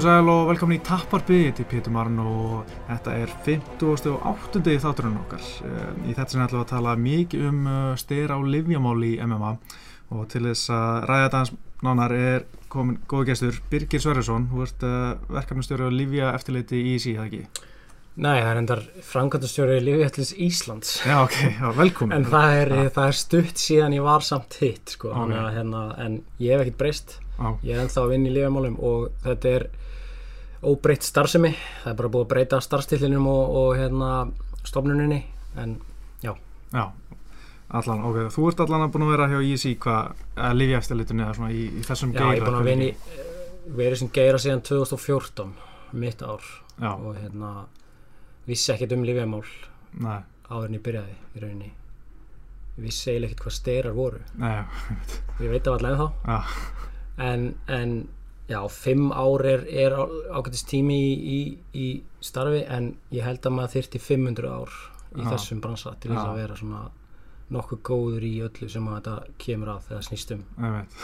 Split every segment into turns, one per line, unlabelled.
komið sæl og velkomin í Tapparbyggði til Pétur Marn og þetta er 58. þátturinn okkar. Eh, Í þetta sem ætlum við að tala mikið um eh, styr á livjamál í MMA og til þess að ræða þetta hans nánar er komin góðu gestur Birgir Sverjesson, þú ert uh, verkefnastjóri á livja eftirleiti í ISI, það ekki?
Nei, það er endar framkvæmdastjóri Lífjætlis Íslands
Já, ok, já, velkomin.
En það er,
Já.
það er stutt síðan ég var samt hitt sko.
Ok.
okay. hérna, En ég hef ekkert breyst
Já,
Ég er ennþá að vinna í lífjamálum og þetta er óbreytt starfsemi. Það er bara búið að breyta starfstillinum og, og hérna, stofnuninni En
já, allan, ok, þú ert allan að búin að vera hjá ISI, hvað, að livja eftirleitinu eða svona í, í þessum
já, ég er búin að vinna í verið sem geira síðan 2014 mitt ár.
Já,
og hérna vissi ekkert um lífjamál
nei,
áður en ég byrjaði í rauninni. Vissi eiginlega ekkert hvað styrar voru.
Nei,
Ég veit af allavega þá
já,
en, en já, fimm ár er, er ágætist tími í, í, í starfi en ég held að maður þyrti 500 ár í
Já.
þessum bransa til þess að vera svona nokkuð góður í öllu sem að þetta kemur að þegar snýst um
ég veit.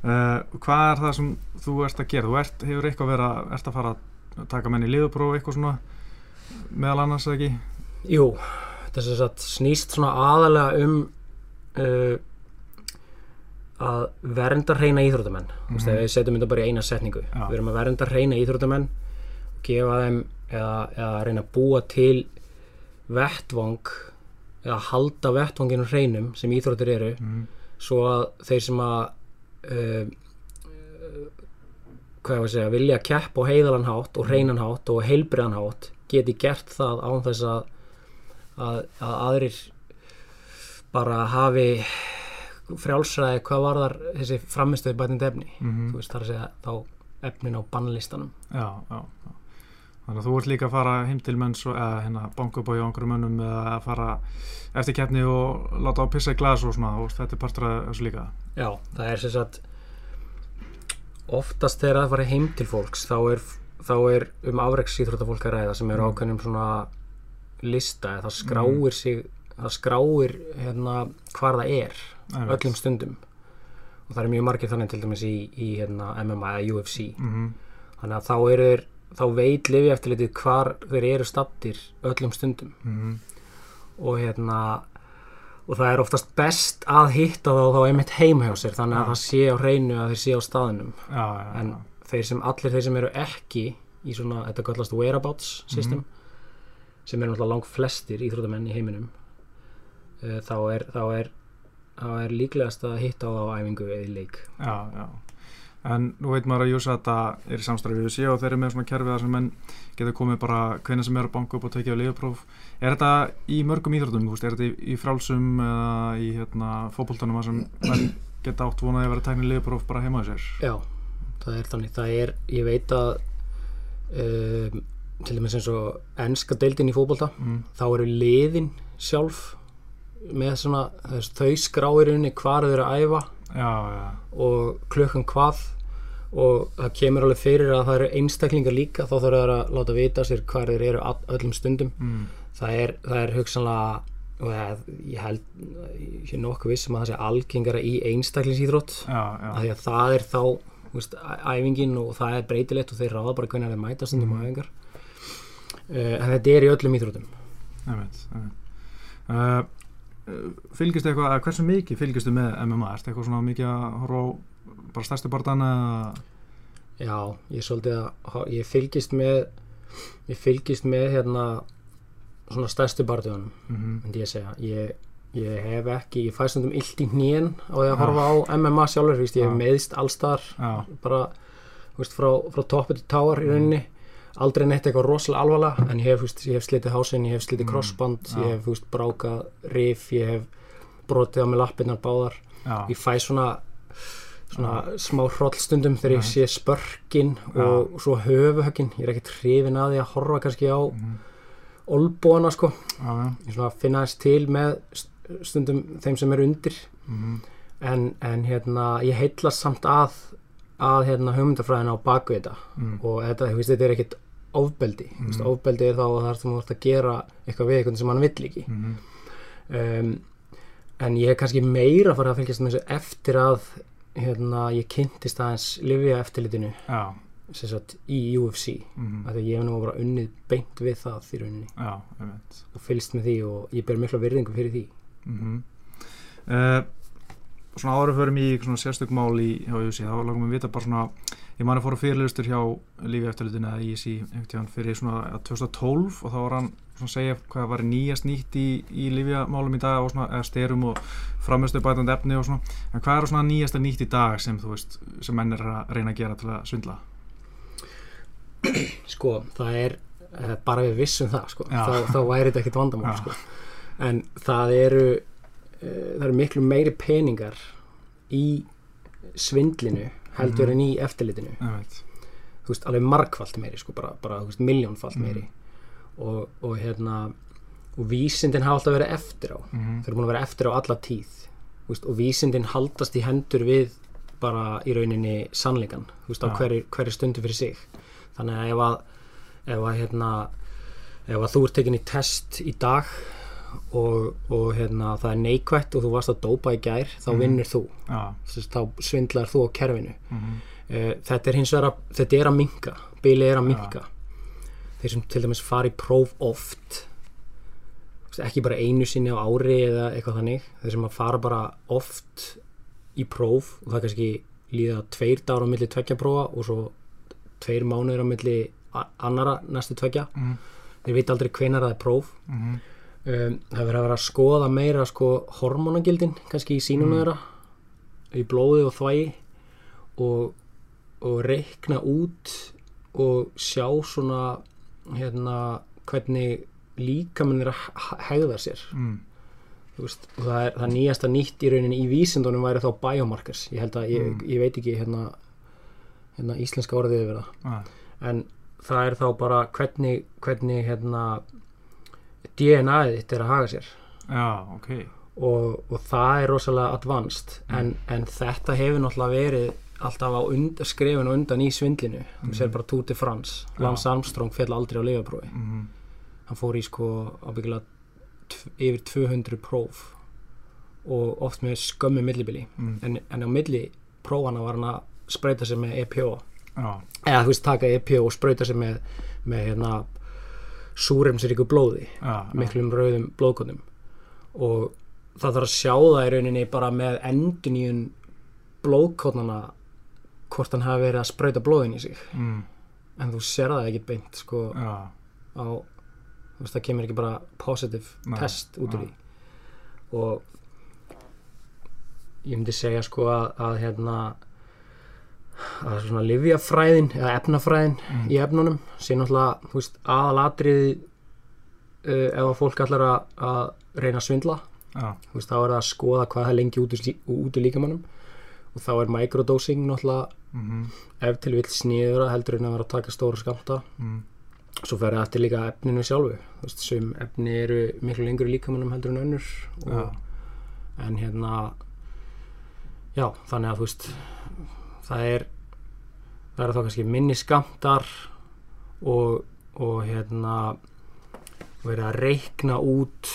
Uh, hvað er það sem þú ert að gera? Þú ert, hefur eitthvað verið að, ert að fara að taka menn í liðupróf eitthvað svona meðal annars ekki?
Jú, þess að snýst svona aðalega um uh, að vernda reyna íþróttamenn mm. -hmm. við setjum þetta bara í eina setningu
Já.
við erum að vernda reyna íþróttamenn gefa þeim eða, eða reyna að búa til vettvang eða halda vettvanginu hreinum sem íþróttir eru
Mm.
svo að þeir sem að uh, hvað ég að segja vilja keppa á heiðalan hátt og hreinan hátt og heilbriðan hátt geti gert það án þess að að, að aðrir bara hafi frjálsræði hvað var þar þessi framistöðu bætindi efni
Mm
þú veist þar að segja þá efnin á bannlistanum
Já, já, já. Þannig að þú ert líka að fara heim til menn svo, eða hérna banka upp á einhverjum mönnum eða að fara eftir keppni og láta á pissa í glas og svona og þetta er partur af þessu líka.
Já, það er sem sagt oftast þegar það fara heim til fólks þá er, þá er um afreiksýþróttafólk að ræða sem eru
Mm.
ákveðnum svona lista það skráir sig það skráir hérna hvar það er. Öllum stundum. Og það er mjög margir þannig til dæmis í, í hérna, MMA eða UFC
Mm
þannig að þá eru þeir þá veit lifi eftir litið hvar þeir eru stattir öllum stundum.
-hmm.
og hérna og það er oftast best að hitta þá þá einmitt heima hjá sér þannig að
Já.
það sé á hreinu að þeir sé á staðinum
Já, já,
en þeir sem, allir þeir sem eru ekki í svona, þetta kallast whereabouts system
Mhm.
sem eru náttúrulega langt flestir íþróttamenn í heiminum uh, þá er þá er, þá er líklegast að hitta á æfingu eða leik
Já, já. En nú veit maður að Júsata er í samstarfi við sé og þeir eru með svona kerfið þar sem menn getur komið bara hvenna sem er að banka upp og tekið á liðupróf. Er þetta í mörgum íþróttum, þú veist, er þetta í, frálsum eða í hérna, fótboltanum þar sem menn geta átt vonaði að vera teknið liðupróf bara heima á sér?
Já, það er þannig það er, ég veit að um, til dæmis eins og ennska deildin í fótbolta
Mm.
þá eru liðin sjálf með svona, þess, þau skráir unni hvar þau eru að æfa
Já, já,
og klukkan hvað og það kemur alveg fyrir að það eru einstaklingar líka þá þarf það að láta vita sér hvar þeir eru öllum stundum
mm.
það er, það er hugsanlega og það, ég held ég er nokkuð vissum að það sé algengara í einstaklingsýþrótt því að það er þá veist, æfingin og það er breytilegt og þeir ráða bara hvernig þeir mæta stundum mm. æfingar uh, en þetta er í öllum íþróttum
Einmitt, einmitt. Uh, fylgist eitthvað, eða hversu mikið fylgistu með MMA? Ertu eitthvað svona mikið að horfa á bara stærstu barndana?
Já, ég er svolítið að ég fylgist með ég fylgist með hérna svona stærstu barðunum
Mm
myndi ég segja ég, ég hef ekki, ég fæ stundum illt í hnén á því að
Já.
horfa á MMA sjálfur ég hef
Já.
meðist allstar
Já,
bara veist, frá, frá toppi til táar í rauninni aldrei neitt eitthvað rosalega alvarlega en ég hef, þú veist, ég hef slitið hásinn, ég hef slitið
Mm,
crossband
já.
ég hef veist, brákað rif, ég hef brotið á mig lappirnar báðar.
Já,
ég fæ svona svona smá hrollstundum þegar ég sé spörkin og svo höfuhöggin. Ég er ekkert hrifin að því að horfa kannski á
Mhm.
olbúana sko. Ég svona finna þess til með st- stundum þeim sem er undir.
Mm
en, en hérna ég heitlast samt að að hérna hugmyndafræðina á baku þetta.
Mm.
og þetta, veist, þetta er ekkert ofbeldi. Mm. veist,
Mhm.
ofbeldi er þá að það er þú ert að gera eitthvað við eitthvað sem hann vill ekki.
Mm
um, en ég er kannski meira að fara að fylgjast með þessu eftir að hérna, ég kynntist aðeins Livia eftirlitinu sem sagt, í UFC af því ég hef nú bara unnið beint við það í rauninni.
Já, einmitt.
Og fylgst með því og ég ber mikla virðingu fyrir því.
Uh, Svona áður förum í svona sérstök mál í hjá Jussi, þá langum við vita bara svona ég manni fór að fyrirlustur hjá lífi eftirlutinu eða einhvern tíðan fyrir svona ja, 2012 og þá var hann svona að segja hvað var nýjast nýtt í, í lífjamálum í dag og svona eða styrum og framistu bætandi efni og svona en hvað er svona nýjasta nýtt í dag sem þú veist sem menn er að reyna að gera til að svindla
sko, það er uh, bara við vissum það sko. Þá, þá væri þetta ekkit vandamál sko. en það eru það eru miklu meiri peningar í svindlinu heldur
Mhm.
en í eftirlitinu
Einmitt.
þú veist, alveg margfalt meiri sko, bara, bara miljónfalt
Mhm.
meiri og, og hérna og vísindin hafa alltaf verið eftir á
Mhm.
þau eru búin að vera eftir á alla tíð veist, og vísindin haldast í hendur við bara í rauninni sannleikan þú veist, á
Já.
hverju, hverju stundu fyrir sig þannig að ef að ef að hérna ef að þú ert tekin í test í dag og, og hérna það er neikvætt og þú varst að dópa í gær þá
Mhm.
vinnur þú,
Já,
Þess, þá svindlar þú á kerfinu
mhm.
uh, þetta er hins vegar að, þetta er að minka bilið er að minka þeir sem til dæmis fara í próf oft ekki bara einu sinni á ári eða eitthvað þannig þeir sem að fara bara oft í próf og það kannski líða tveir dagar á milli tveggja prófa og svo tveir mánuður á milli annara næstu tveggja
Mhm.
þeir veit aldrei hvenar það er próf
Mhm.
Um, það verður að vera að skoða meira sko hormonagildin kannski í sínum
Mm.
þeirra í blóði og þvægi og, og reikna út og sjá svona hérna hvernig líkaminn er að hegða sér
Mm.
Veist, það er það nýjasta nýtt í rauninni í vísindunum væri þá biomarkers ég held að, ég,
Mm.
ég veit ekki hérna, hérna íslenska orðið yfir það
Ah,
en það er þá bara hvernig, hvernig hérna DNA-ið þitt er að haga sér.
Já, ok.
Og, og það er rosalega advanced. En, en þetta hefur náttúrulega verið alltaf á und, skrefin og undan í svindlinu. Þú sér bara Tour de France. Lance Armstrong fjall aldrei á lifaprófi
Mhm.
hann fór í sko ábyggilega yfir 200 próf. Og oft með skömmu millibili.
Mm.
en, en á milli prófana var hann að spreyta sig með EPO
Já,
eða þú veist taka EPO og sprauta sig með, með hérna súremsríku blóði
já,
miklum rauðum blóðkotnum og það þarf að sjá það í rauninni bara með enduníun blóðkotnana hvort hann hafi verið að sprauta blóðin í sig.
Mm.
en þú sér það ekki beint sko
já,
á þú veist það kemur ekki bara positive
Nei,
test út úr því. Og ég myndi segja sko að, að hérna að svona livjafræðin eða efnafræðin
Mm.
í efnunum sé náttúrulega þú veist, aðalatrið uh, ef að fólk allar að, að reyna að svindla.
Já,
þú veist, þá er það að skoða hvað það lengi út út úr líkamannum og þá er microdosing náttúrulega
mhm,
ef til vill sniður heldur en að vera að taka stóra skamta
mm.
svo fer það eftir líka efninu sjálfu. Þú veist, sum efni eru miklu lengur í líkamannum heldur en önnur og, en hérna já, þannig að þú veist það er það eru þá kannski minni skamtar og, og hérna verið að reikna út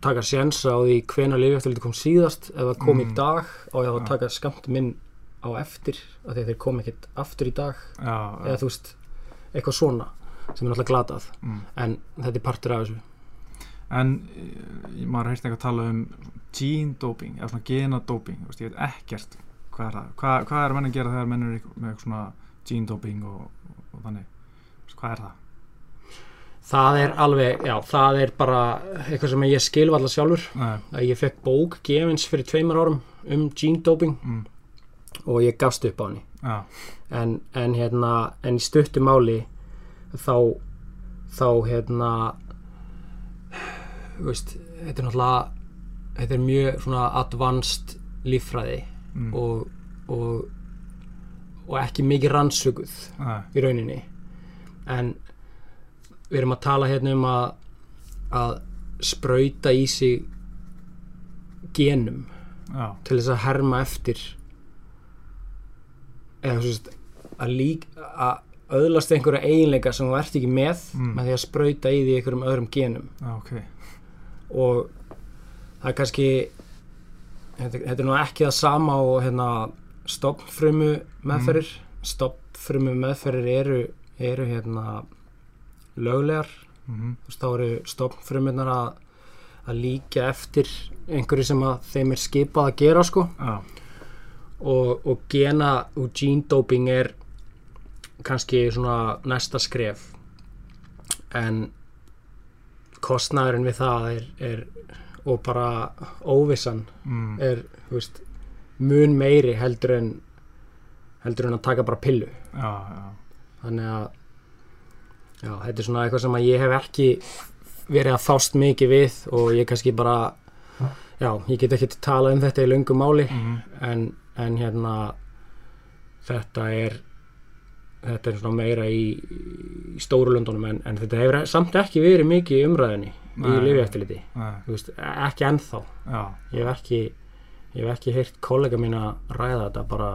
taka sjensa á því hvena lifjaftiliti kom síðast ef það kom í
Mm.
dag og ég að
Já.
taka skamt minn á eftir af því að þeir kom ekkert aftur í dag
já,
eða þú veist, eitthvað svona sem er náttúrulega glatað
mm.
en þetta er partur af þessu
En eh, maður heyrst eitthvað tala um gene doping, eða svona gena doping þú veist, ég veit ekkert hvað er það? Hvað, hvað er menn að gera þegar menn er með svona gene doping og, og, þannig? Hvað er það?
það er alveg, já, það er bara eitthvað sem ég skilf allar sjálfur.
Nei,
ég fekk bók gefins fyrir tveimur árum um gene doping
mm,
og ég gafst upp á henni.
Já,
en, en hérna, en í stuttu máli þá þá hérna veist, þetta er náttúrulega þetta er mjög svona advanced líffræði
mm,
og, og og ekki mikið rannsökuð
nei,
í rauninni. En við erum að tala hérna um að að sprauta í sig genum
já,
til þess að herma eftir eða veist að lík að öðlast einhverja eiginleika sem þú ert ekki með
Mm.
með því að sprauta í því einhverjum öðrum genum.
Já, ok.
Og það er kannski þetta, þetta er nú ekki það sama og hérna stopnfrumu meðferðir. Stoppfrumu meðferðir eru, eru hérna löglegar.
Mm
þú veist, þá eru stoppfrumunar að, að líka eftir einhverju sem að þeim er skipað að gera sko.
Já,
og, og gena og gene doping er kannski svona næsta skref. En kostnæðurinn við það er, er og bara óvissan
mm,
er veist, mun meiri heldur en heldur en að taka bara pillu.
Já, já,
þannig að já, þetta er svona eitthvað sem að ég hef ekki verið að fást mikið við og ég kannski bara já, ég get ekki tala um þetta í löngu máli.
Mm,
en, en hérna þetta er þetta er svona meira í, í stóru löndunum en, en þetta hefur samt ekki verið mikið umræðinni í
Nei.
lifjæftiliti
nei,
ekki ennþá
já,
ég hef ekki ég hef ekki heyrt kollega mín að ræða þetta bara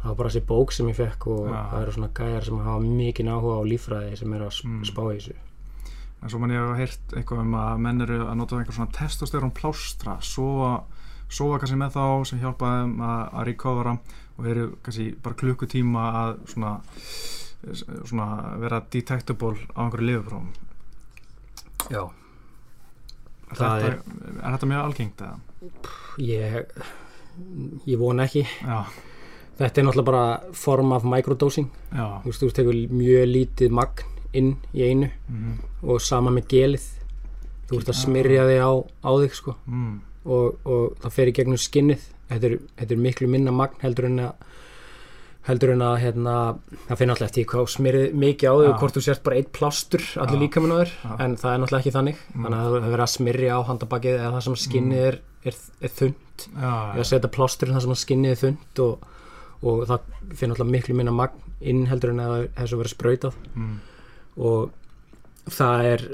það var bara þessi bók sem ég fekk og
Já.
það eru svona gæjar sem hafa mikið áhuga á líffræði sem eru að
Mm.
spá í þessu
en svo mann ég hef heyrt eitthvað um að menn eru að nota einhver svona testosterón plástra sofa, sofa kannski með þá sem hjálpa þeim að, að recovera og eru kannski bara klukkutíma að svona, svona vera detectable á einhverju lifuprófum
já.
Er,
Það
þetta, er þetta mjög algengt eða?
ég, ég vona ekki.
Já,
þetta er náttúrulega bara form af microdosing.
Já,
þú veist, þú tekur mjög lítið magn inn í einu
mm,
og sama með gelið. Þú ert að smyrja þig á, á þig sko.
Mm,
og, og það fer í gegnum skinnið. Þetta er, þetta er miklu minna magn heldur en að heldur en að hérna, það finnir alltaf eftir hvað þú smyrið mikið á
Já.
og hvort þú sért bara eitt plástur allir á þér
Já.
en það er náttúrulega ekki þannig.
Mm.
þannig að það er verið að smyrja á handabakið eða það sem skinnið er, er, er þund eða setja plástur það sem skinnið er þund og, og það finnir alltaf miklu minna magn inn heldur en að það þessu verið sprautað.
Mm,
og það er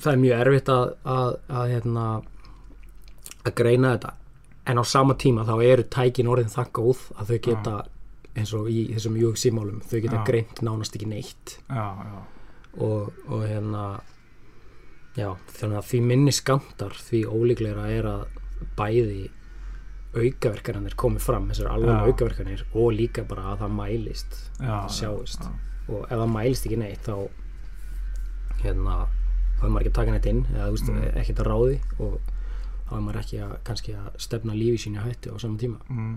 það er mjög erfitt að að, að, hérna, að greina þetta en á sama tíma þá eru tækin orðin það góð að þau geta eins og í þessum UFC-málum þau geta
Já.
greint nánast ekki neitt
já, já,
og, og hérna já, þannig að því minni skamtar því ólíklegra er að bæði aukaverkanir komið fram, þessar alveg
Já.
aukaverkanir og líka bara að það mælist
já,
það sjáist
já,
og ef það mælist ekki neitt þá hérna þá er maður ekki að taka neitt inn eða
Mm.
ekkert að ráði og þá er maður ekki að kannski að stefna lífi sínu að hættu á saman tíma.
Mm.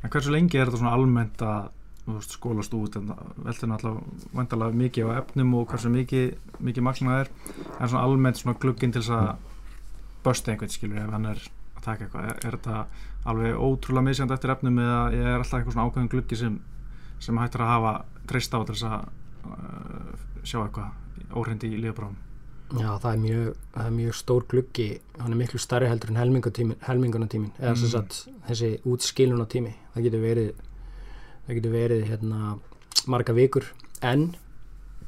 En hversu lengi er þetta svona almennt að veist, skólast út? En veldur náttúrulega vandalega mikið á efnum og hversu mikið, mikið magna það er. En svona almennt svona glugginn til þess að bösta einhvern skilur ef hann er að taka eitthvað, er, er þetta alveg ótrúlega misjandi eftir efnum eða er alltaf einhver svona ákveðin gluggi sem, sem hættir að hafa treyst á þess að uh, sjá eitthvað óhrindi í lífabráðum
Já, það er mjög, það er mjög stór gluggi. Hann er miklu starri heldur en helmingunatímin eða
Mm.
sagt þessi útskilunatími það getur verið það getur verið hérna marga vikur. En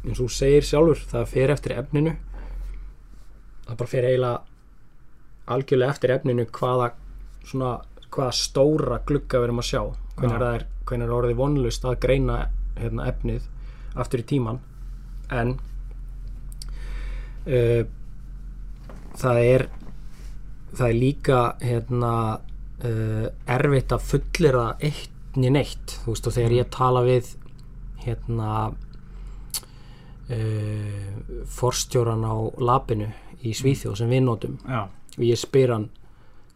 eins og þú segir sjálfur það fer eftir efninu. Það bara fer eiginlega algjörlega eftir efninu hvaða svona hvaða stóra glugga við erum að sjá. Hvernig það er, er orðið vonlust að greina hérna, efnið aftur í tíman en uh, það er það er líka hérna uh, erfitt að fullera eitt né neitt þú veist og þegar ég tala við hérna uh, forstjóran á labinu í Svíþjóð sem við notum
Já,
og ég spyr hann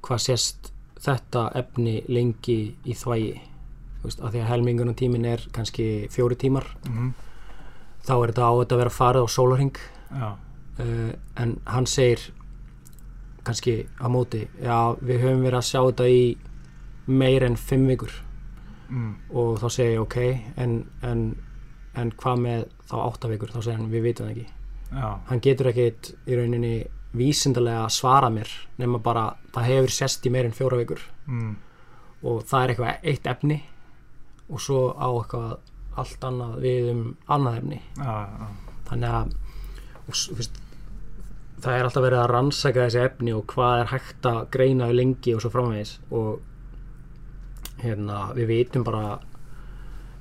hvað sést þetta efni lengi í þvægi þú veist, af því að helmingunum tímin er kannski fjóri tímar.
Mm,
þá er þetta á þetta að vera farið á sólarhing uh, en hann segir kannski á móti já, við höfum verið að sjá þetta í meir en fimm vikur.
Mm,
og þá segir ég ok en, en, en hvað með þá átta vikur, þá segir hann við vitum það ekki.
Já,
hann getur ekkit í rauninni vísindalega að svara mér nema bara það hefur sest í meir en fjóra vikur.
Mm,
og það er eitthvað eitt efni og svo á eitthvað allt annað við um annað efni.
Já, já,
þannig að og, veist, það er alltaf verið að rannsaka þessi efni og hvað er hægt að greina þau lengi og svo framvegis. Og hérna, við vitum bara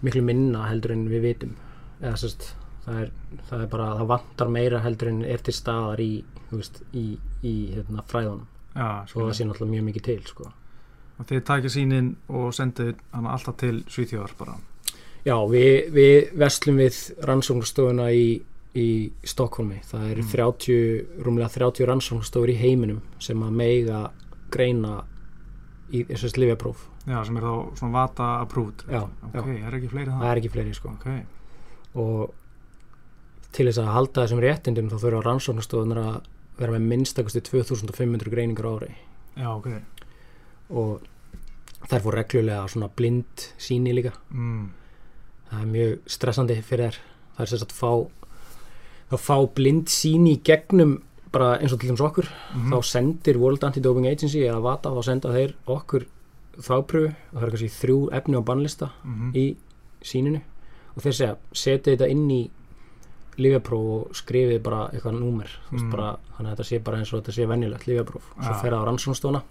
miklu minna heldur en við vitum. Eða sérst það er, það er bara, það vantar meira heldur en er til staðar í, veist, í, í hérna, fræðunum. Og það sé náttúrulega mjög mikið til sko.
og þið takja sínin og sendið hann alltaf til Svíþjóðar bara.
Já, við, við verslum við rannsóknarstofuna í, í Stokkólmi. Það eru 30, rúmlega 30 rannsóknarstofur í heiminum sem að meiga greina í þessast lifjapróf.
Já, sem er þá svona vata approved
Já,
Ok,
já.
er ekki fleiri
Það
það?
er ekki fleiri, sko.
Ok,
Og til þess að halda þessum réttindum þá þurfa rannsóknarstofunar að vera með minnstakusti 2500 greiningar ári.
já, ok
Og þær fór reglulega svona blind síni líka.
mm.
það er mjög stressandi fyrir þær það er sérst að fá þá fá blind síni í gegnum bara eins og til dæmis okkur
Mhm.
þá sendir World Anti-Doping Agency eða VATA, þá senda þeir okkur þápröfu og það er kannski þrjú efni á bannlista
Mhm.
í síninu og þeir segja, setja þetta inn í lífjapróf og skrifið bara eitthvað númer
Mm.
bara, þannig að þetta sé bara eins og þetta sé venjulegt lífjapróf og svo
Ja.
fer það á rannsóknstofuna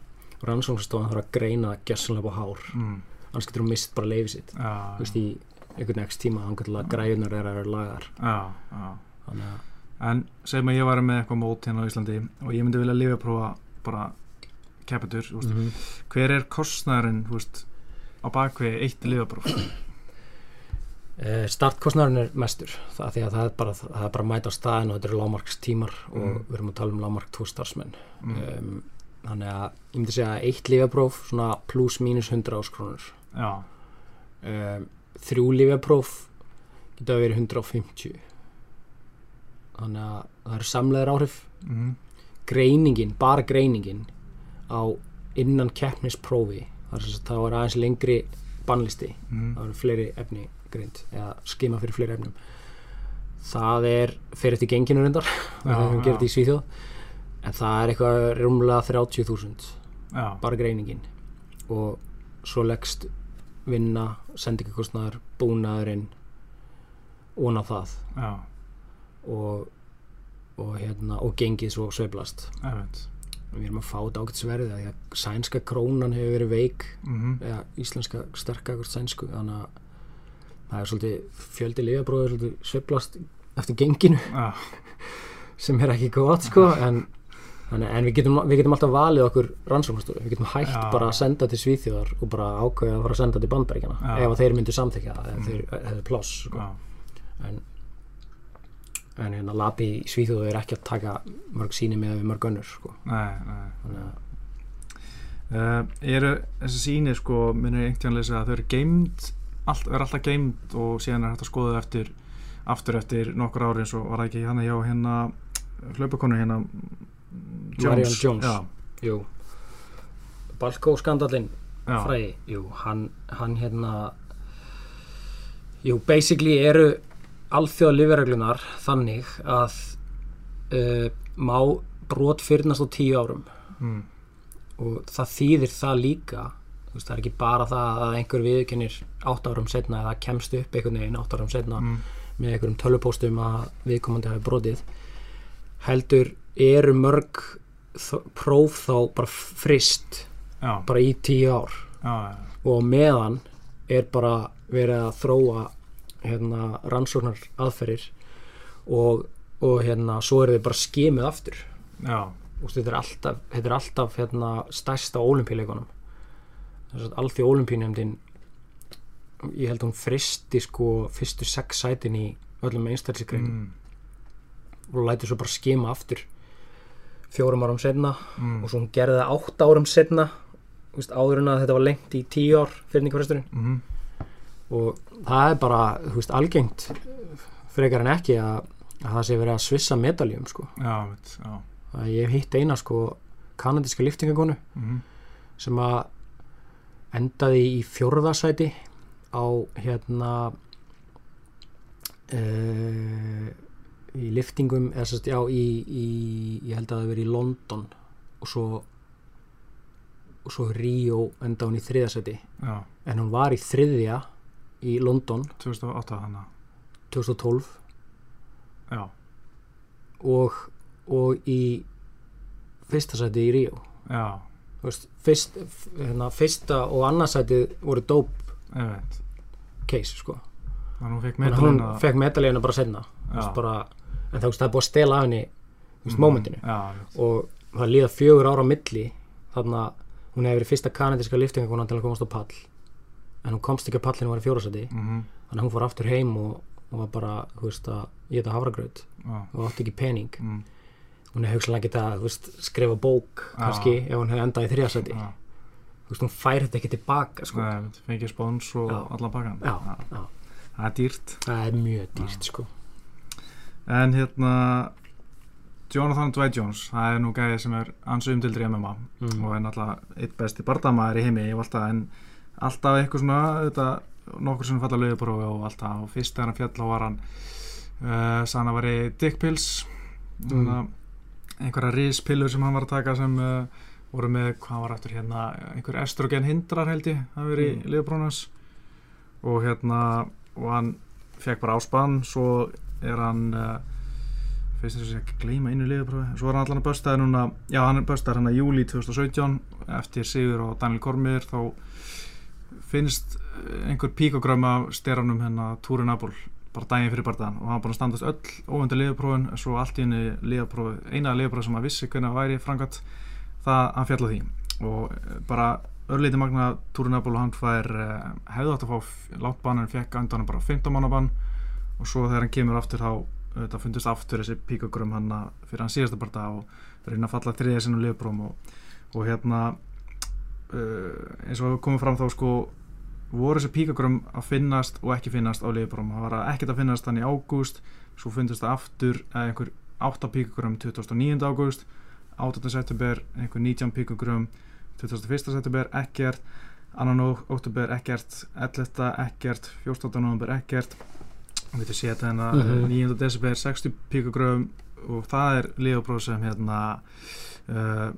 og rannsóknstofuna þarf að greina það gessanlega á hár
Mm.
annars getur þú mist bara leifið sitt
Já,
þú veist, í einhvern next tíma þannig til að græðunar er að vera lagar
já
þannig að,
En segjum að ég væri með eitthvað mót hérna á Íslandi og ég myndi vilja lifa prófa bara veist,
mm
hver er kostnæðurinn, á bakvið eitt lifapróf?
e, startkostnarinn er mestur það, að það er bara, það er bara að mæta á staðin og þetta eru lámarks tímar og
Mm.
við erum að tala um lámark tvo starfsmenn
Mm.
um, þannig að ég myndi segja að eitt lífjapróf svona pluss mínus 100 áskrónur
Já,
um, þrjú lífjapróf geta verið 150 þannig að það eru samlegar áhrif
mm.
greiningin, bara greiningin á innan keppnisprófi þar sem sagt þá er aðeins lengri bannlisti,
Mm.
það eru fleiri efni greint, eða skima fyrir fleiri efnum. Það er fyrir eftir genginu reyndar, það er
já.
gerð í Svíþjóð en það er eitthvað rúmlega 30.000
já,
bara greiningin. Og svo leggst vinna, sendingakostnaður búnaðurinn og á það.
Já,
og, og hérna og gengið svo sveiflast
veit.
við erum að fá sverðið því að sænska krónan hefur verið veik
Mm
eða íslenska sterka ekkert sænsku þannig að það er svolítið fjöldi lifabróður svolítið sveiflast eftir genginu
Já,
sem er ekki gott sko en, þannig, en við, getum, við getum alltaf valið okkur rannsóknastofu, við getum hægt
Já.
bara að senda til Svíþjóðar og bara ákveða að fara að senda til Bandbergjana
Já.
ef þeir myndu samþykja það,
Mm.
þeir hefðu pláss sko. en en hérna labi í Svíþjóðu er ekki að taka mörg síni með við mörg önnur sko.
nei, nei.
að
Uh, eru þessi síni sko minnir einhvern lesa að þau eru geimd allt, er alltaf geimd og síðan er hægt að skoða þau eftir aftur eftir nokkur ári eins og var það ekki hann hjá hérna hlaupakonu hérna mm,
Marianne Jones.
já,
jú Balkó skandallinn
já,
fræði, jú, hann, hann hérna jú, basically eru alþjóða lifireglunar þannig að uh, má brot fyrnast á tíu árum.
Mm,
og það þýðir það líka veist, það er ekki bara það að einhver viðkennir átt árum setna eða kemst upp einhvern veginn átt árum setna
mm,
með einhverjum tölvupóstum að viðkomandi hafi brotið heldur eru mörg próf þá bara frist
já,
bara í tíu ár.
Já, já,
og meðan er bara verið að þróa hérna, rannsóknar aðferðir og, og hérna, svo er þið bara skimið aftur.
Já,
og þetta er alltaf, þetta er alltaf hérna, stærsta að alþjóð ólimpíunemdin ég held hún fristi sko fyrstu sex sætin í öllum einstaklisgrein
mm,
og læti svo bara skima aftur. Fjórum árum setna
mm,
og svo hún gerði það átt árum veist, áður en að þetta var lengt í tíu ár fyrir nýkvæðasturinn
mm,
og það er bara, þú veist, algengt frekar en ekki að, að það sé verið að svissa medaljum sko.
já, veit, já,
ég hitt eina sko kanadíska liftingakonu
mm,
sem að endaði í fjórðasæti á hérna uh, í liftingum eða sérst, já, í, í ég held að það verið í London. Og svo og svo Ríó enda hún í þriðasæti
já,
en hún var í þriðja í London.
2008 þannig
2012
já,
og, og í fyrsta sæti í Ríó.
Já,
veist, fyrst, hérna, fyrsta og annarsæti voru dope case sko.
hún fekk
medalíuna bara senna bara, en það, það er búið að stela af henni þú veist, momentinu
já,
og það líða fjögur ára á milli þannig að hún hefur verið fyrsta kanadíska liftingakona til að komast á pall en hún komst ekki á pallinu var í fjórasæti
mm,
þannig að hún fór aftur heim og, og var bara, þú veist, að ég þetta hafragraut.
Já,
og átti ekki pening.
Mm,
hún hefði hugsanlega getað, þú veist, skrifa bók
Já.
kannski, ef hún hefði endað í þriðasæti
já,
þú veist, hún fær þetta ekki tilbaka sko.
Nei, einmitt, fengið spons og allan
já,
það er dýrt.
Það er mjög dýrt sko.
en hérna Jonathan Dwight Jones það er nú gæði sem er ansu umdildur í MMA
mm.
og er náttúrulega eitt besti bardamaður í heimi og alltaf, en alltaf eitthvað svona þetta, nokkur sem falla löguprófi og alltaf og fyrst þegar hann fjall þá var hann uh, sann að veri dick pills
Mm.
einhverja rispillur sem hann var að taka sem uh, voru með, hvað var aftur hérna einhver estrogen hindrar held ég það verið
Mm.
í löguprófnans og hérna og hann fekk bara áspann svo er hann uh, fyrst þess að ekki gleyma innu liðaprófi svo er hann allan að böstaði núna já hann er böstaði hann að júli 2017 eftir Sigur og Daniel Kormir þá finnst eh, einhver píkogrömm af styranum hérna Túrin Abul bara daginn fyrir bardaðan og hann búin að standast öll óvendur liðaprófin svo allt í henni liðaprófi eina liðaprófi sem hann vissi hvernig það væri frangat það hann fjall á því. Og eh, bara örleiti magna Túrin Abul hann fær eh, hefði átt að fá fekk á endanum bara 15 manna bann. Og svo þegar hann kemur aftur þá þetta fundist aftur þessi píkogrum hann fyrir hann síðasta barða og reyna að falla þriðja sinnum liðbrum og, og hérna uh, eins og komið fram þá sko voru þessi píkogrum að finnast og ekki finnast á liðbrum það var ekkert að finnast þannig ágúst svo fundist það aftur eða einhver 8 píkogrum 29. ágúst 8. september einhver 19 píkogrum 21. september ekkert annan oktober ekkert 11. ekkert 14. november ekkert og getur séð þetta hérna
Mhm.
9. desember 60 píkogröfum og það er liðapróf sem hérna uh,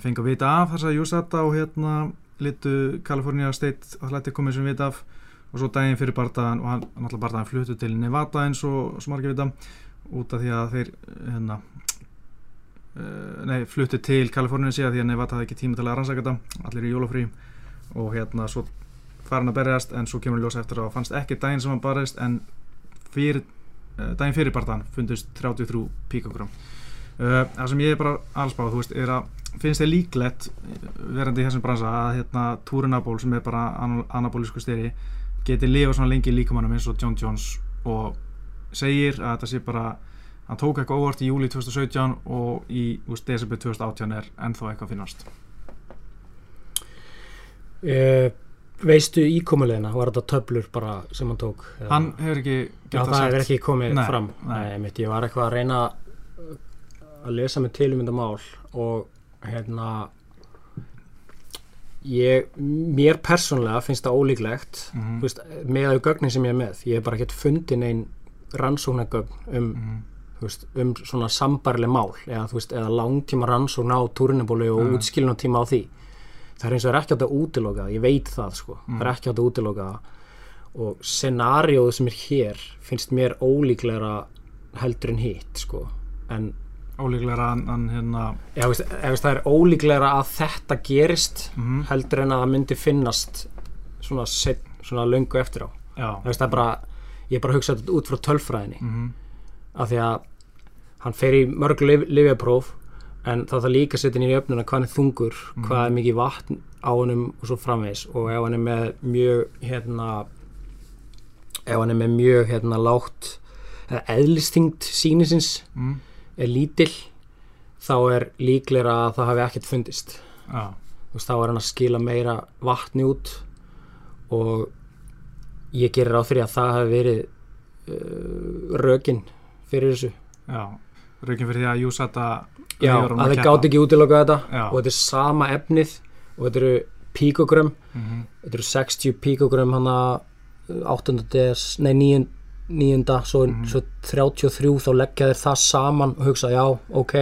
fengi að vita af þess að Júsata og hérna litu California State Athletic Commission vita af og svo daginn fyrir bardaðan og hann náttúrulega bardaðan fluttu til Nevada eins og svo margir vita út af því að þeir hérna uh, nei, fluttu til Kaliforníu síðan því að Nevada hafði ekki tíma til að rannsaka þetta allir í jólafrí og hérna svo fara hann að berjast en svo kemur hann ljósa eftir að það fannst ekki daginn sem hann barist en fyrir, uh, daginn fyrir barðan fundust 33 píkogram það sem ég er bara alls báð þú veist, er að finnst þið líklegt eh, verandi í þessum bransa að hérna túrinaból sem er bara anabólisku styri geti lifa svona lengi líkamannum eins og John Jones og segir að þetta sé bara hann tók eitthvað óvart í júli 2017 og í úst, desember 2018 er ennþá eitthvað að finnast.
Uh, veistu íkomulegina var þetta töflur bara sem hann tók?
Hann hefur ekki
Já,
getað
það
sagt-
hefur ekki komið
Nei,
fram.
nei.
Nei, einmitt, ég var eitthvað að reyna að lesa mig til um þetta mál og hérna ég, mér persónlega finnst það ólíklegt
Mhm,
þú veist, með að gögnin sem ég er með ég hef bara ekkert fundin einn rannsóknargögn um,
mhm,
þú veist, um svona sambarleg mál eða, veist, eða langtíma rannsókn á túrinabóli og
Mhm.
útskilun tíma á því. Það er eins og er ekki átt að útiloka það, ég veit það sko, það er ekki átt að útiloka það. Og scenarióð sem er hér finnst mér ólíklegra heldur en hitt sko. En
ólíklega hann, hann hérna
eða, veist, veist, það er ólíklegra að þetta gerist
mhm,
heldur en að það myndi finnast svona, set, svona löngu eftir á.
Já.
Það, veist, það bara, ég er bara að hugsa þetta út frá tölfræðinni.
Mhm,
af því að hann fer í mörg lif, lifjapróf en það þarf líka setja inn í öfnuna hvað er þungur, hvað er mikið vatn á honum og svo framvegis. Og ef hann er með mjög hérna ef hann er með mjög hérna lágt eðlistingt sínisins
mhm,
er lítill þá er líklega að það hafi ekkert fundist Þú veist, þá er hann að skila meira vatni út og ég gerir á fyrir að það hafi verið uh, rökin fyrir þessu
já raukin fyrir því að Júsata
Já, að þeir gátt ekki útiloka þetta
Já.
og þetta er sama efnið og þetta eru píkogrömm
mhm,
þetta eru 60 píkogrömm hann að 8. des, nei 9. níunda, svo,
Mhm.
svo 33 þá leggja þeir það saman og hugsa já, ok,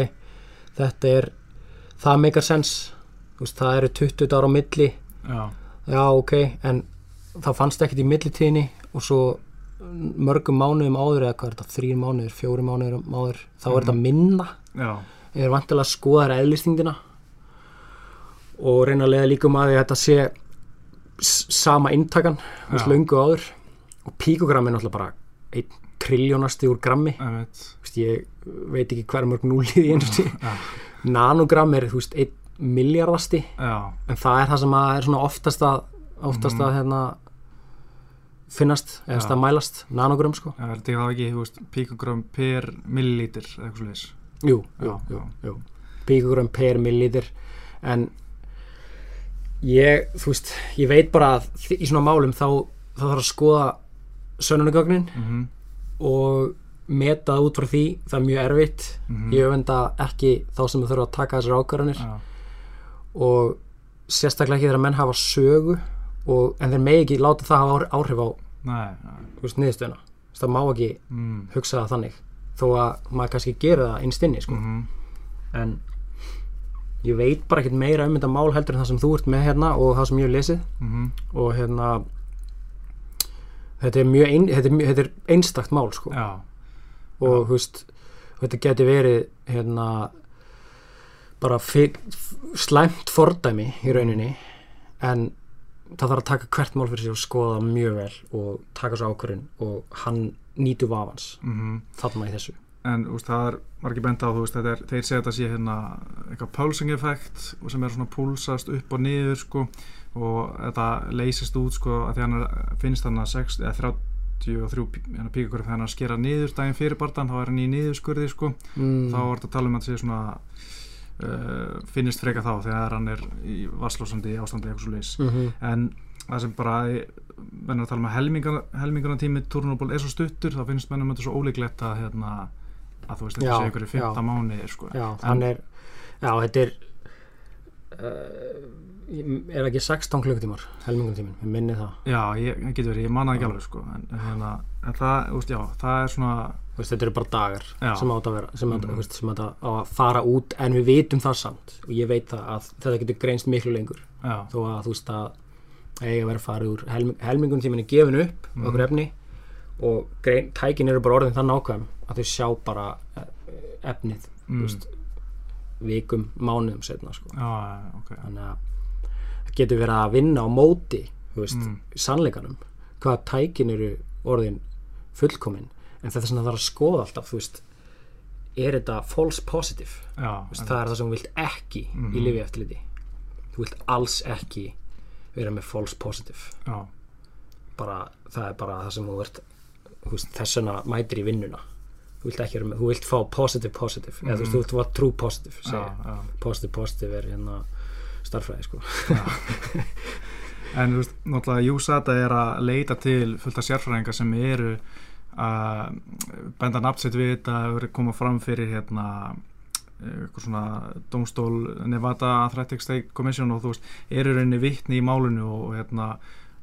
þetta er það meikar sens það eru 20 ára á milli.
Já.
Já, ok, en það fannst ekkert í millitíðinni og svo mörgum mánuðum áður eða hvað er þetta, þrýr mánuður, fjóri mánuður áður, þá er þetta minna.
Já.
Ég er vantilega að skoða þær eðlistingdina og reyna að leiða líka um að þetta sé sama inntakan
Já.
löngu áður. Og píkogram er náttúrulega bara einn trilljónasti úr grammi. Veist, ég veit ekki hver mörg núlið í einu nanogram er veist, einn miljardasti
já.
En það er það sem er oftast að oftast að hérna finnast eða stað mælast, nanogrum sko.
Það er ekki, veist, píkogram per millilítir
jú, jú, jú, jú. píkugram per millilítir. En ég, veist, ég veit bara að í svona málum þá, þá þarf að skoða sönnunugögnin
Mm
og meta það út frá því það er mjög erfitt
Mhm.
ég öfenda ekki þá sem þau þurfa að taka þessar ákvarðanir
Já,
og sérstaklega ekki þegar menn hafa sögu og, en þeir megi ekki láta það hafa áhr- áhrif á þú Þess, það má ekki
Mm.
hugsa það þannig þó að maður kannski gera það einstinni sko.
Mhm.
en ég veit bara ekkert meira um þetta mál heldur en það sem þú ert með hérna og það sem ég hef lesið
Mhm.
og hérna þetta er mjög ein, þetta er, þetta er einstakt mál sko.
Já,
og þú veist þetta geti verið hérna bara slæmt fordæmi í rauninni en það þarf að taka hvert mál fyrir sig og skoða mjög vel og taka svo ákvörðin og hann nýtu vafans
mhm.
þarna í þessu
En veist, það er margir benda á, þú veist, er, þeir segja þetta sé hérna eitthvað pulsing effekt og sem er svona púlsast upp og niður, sko, og þetta leysist út, sko, að því hann er, finnst hann að 6, eða 33 hérna, píkakur þegar hann að skera niður daginn fyrir bardan, þá er hann í niðurskurði, sko,
mm.
þá er þetta að tala um að sé svona, uh, finnist freka þá þegar hann er í vasslósandi ástandi eitthvað svo leys.
mm
En það sem bara, menn er að tala um að helmingana tími turnuból er svo stuttur, þá finnst mennum þetta svo ólíklegt að, hérna, að þú veist, þetta sé ykkur í 15
já.
mánuðir, sko.
Já, hann er Já, þetta er er ekki 16 klukkutímar helmingun tímin, við minni það
Já, ég, ég getur verið, ég manna ekki alveg sko en, hérna, en það, veist, já, það er svona
veist, þetta eru bara dagar
Já.
sem átt að vera sem mm. veist, sem átt að, fara út en við vitum það samt og ég veit það að þetta getur greinst miklu lengur
já,
þó að þú veist að eiga að vera farið úr helming, helmingun tímin er gefin upp
Mhm.
okkur efni og grein, tækin eru bara orðin það nákvæm að þau sjá bara eh, efnið
Mm.
veist, vikum, mánuðum setna sko.
já, ok.
Þannig að það getur verið að vinna á móti veist,
Mm.
sannleikanum hvað tækin eru orðin fullkomin. En þetta er svona að það er að skoða alltaf veist, er þetta false positive?
Já,
veist, það er það sem þú vilt ekki í
Mhm.
lifi eftirliti þú vilt alls ekki vera með false positive.
Já,
bara, það er bara það sem þú veist, þess vegna mætir í vinnuna þú vilt ekki vera með, þú vilt fá positive positive eða þú veist,
Mhm.
þú vilt fá true positive segja.
já,
positive positive er hérna starffræði sko
en þú veist, náttúrulega USADA er að leita til fullt af sérfræðinga sem eru að benda nafnsett við þetta að verið koma fram fyrir hérna eitthvað svona domstól Nevada Athletic State Commission og þú veist, eru rauninni vittni í málunu og, hérna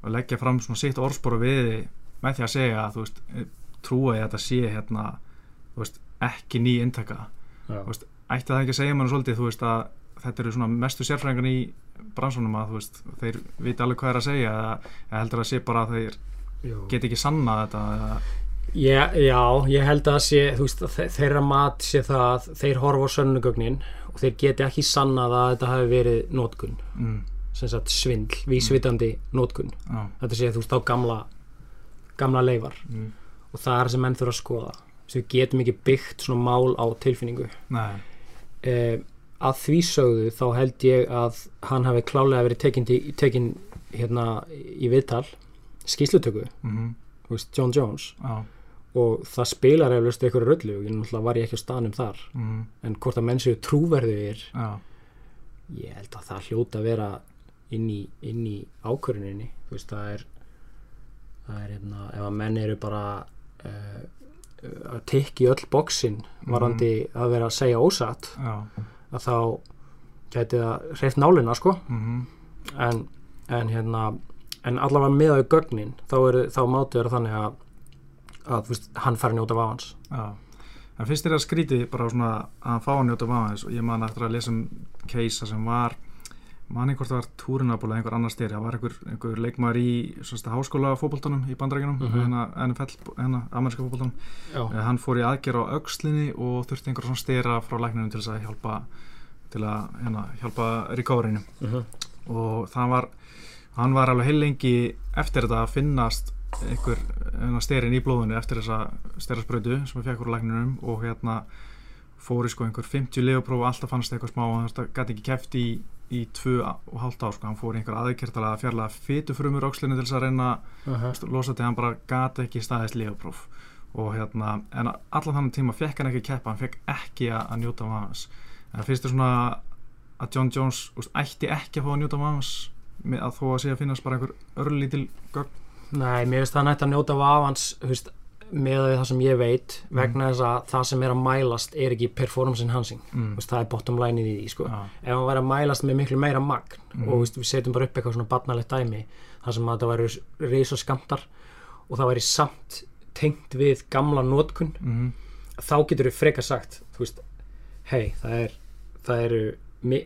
og leggja fram svona sitt orðspor við með því að segja að þú veist, trúa ég að þetta sé hérna, veist, ekki ný intaka
Já.
Veist, ætti það ekki að segja mann svolítið veist að þetta eru svona mestu sérfræðingan í bransunum að þeir viti alveg hvað er að segja eða, heldur að sé bara að þeir
Jú.
get ekki sannað þetta eða,
Já, já, ég held að sé, veist, þe- þeirra mat sé það að þeir horfa á sönnugögnin og þeir geti ekki sannað að þetta hafi verið nótkun,
mm,
sem sagt svindl, vísvitandi nótkun.
já,
Þetta sé, þú veist, á gamla, gamla leifar
mm,
og það er sem menn þurfa að skoða. Við getum ekki byggt svona mál á tilfinningu. Eh, að því sögðu þá held ég að hann hafi klálega verið tekin, til- tekin hérna í viðtal, skýslutöku,
mm,
veist, John Jones.
Já,
og það spilar eflust eitthvað röllu, ég náttúrulega var ég ekki á staðnum þar.
mm,
en hvort að menn séu trúverðugir
já,
ég held að það hljóta að vera inn í, í ákvöruninni það er það er hérna, ef að menn eru bara uh, að tikki öll bóksin varandi að vera að segja ósatt
já,
að þá gæti það hreift nálina sko.
Mm,
en, en hérna en allavega meðaðu gögnin þá, er, þá mátu vera þannig að að veist, hann fær njóta vafans.
Já. En finnst þér að skríti bara svona að hann fá njóta vafaðis og ég man eftir að lesa um keisa sem var man einhvort það var túrinabúl eða einhver annar styrir, það var einhver, einhver leikmaður í háskóla fótboltanum í bandarækjunum
Mhm.
hérna NFL, hérna ameríska fótboltanum.
Já,
Eh, hann fór í aðgerð á aukslinni og þurfti einhver svona stera frá lækninu til að hjálpa til að hérna, hjálpa recoverinu
uh
og það var hann var alveg heil lengi eftir þetta að finnast einhver hérna, sterin í blóðinu eftir þessa sterarsprödu sem við fekk úr lækninum og hérna fór í sko einhver 50 legapróf og alltaf fannst eitthvað smá og það gæti ekki keft í í tvö og hálft ár sko, hann fór einhver aðgerðalega að fjarlæga fytufrumur ókslinu til þess að reyna
uh
að losa til hann bara gati ekki staðist lífapróf og hérna, en allan þannig tíma fekk hann ekki keppa, hann fekk ekki að, njóta vans en finnst þér svona að John Jones úst, ætti ekki að fá að njóta vans með að þó að sé að finnast bara einhver örlítil gögn.
Nei, mér finnst það nætt að njóta vafans veist, með það sem ég veit vegna þess að það sem er að mælast er ekki performance enhancing
mm.
veist, það er bottom line í því sko.
Já,
ef hann væri að mælast með miklu meira magn
Mhm.
og veist, við setjum bara upp eitthvað svona barnalegt dæmi þar sem að það væri reysa skamtar og það væri samt tengt við gamla nótkun
mm,
þá getur við frekar sagt hei, það er það eru,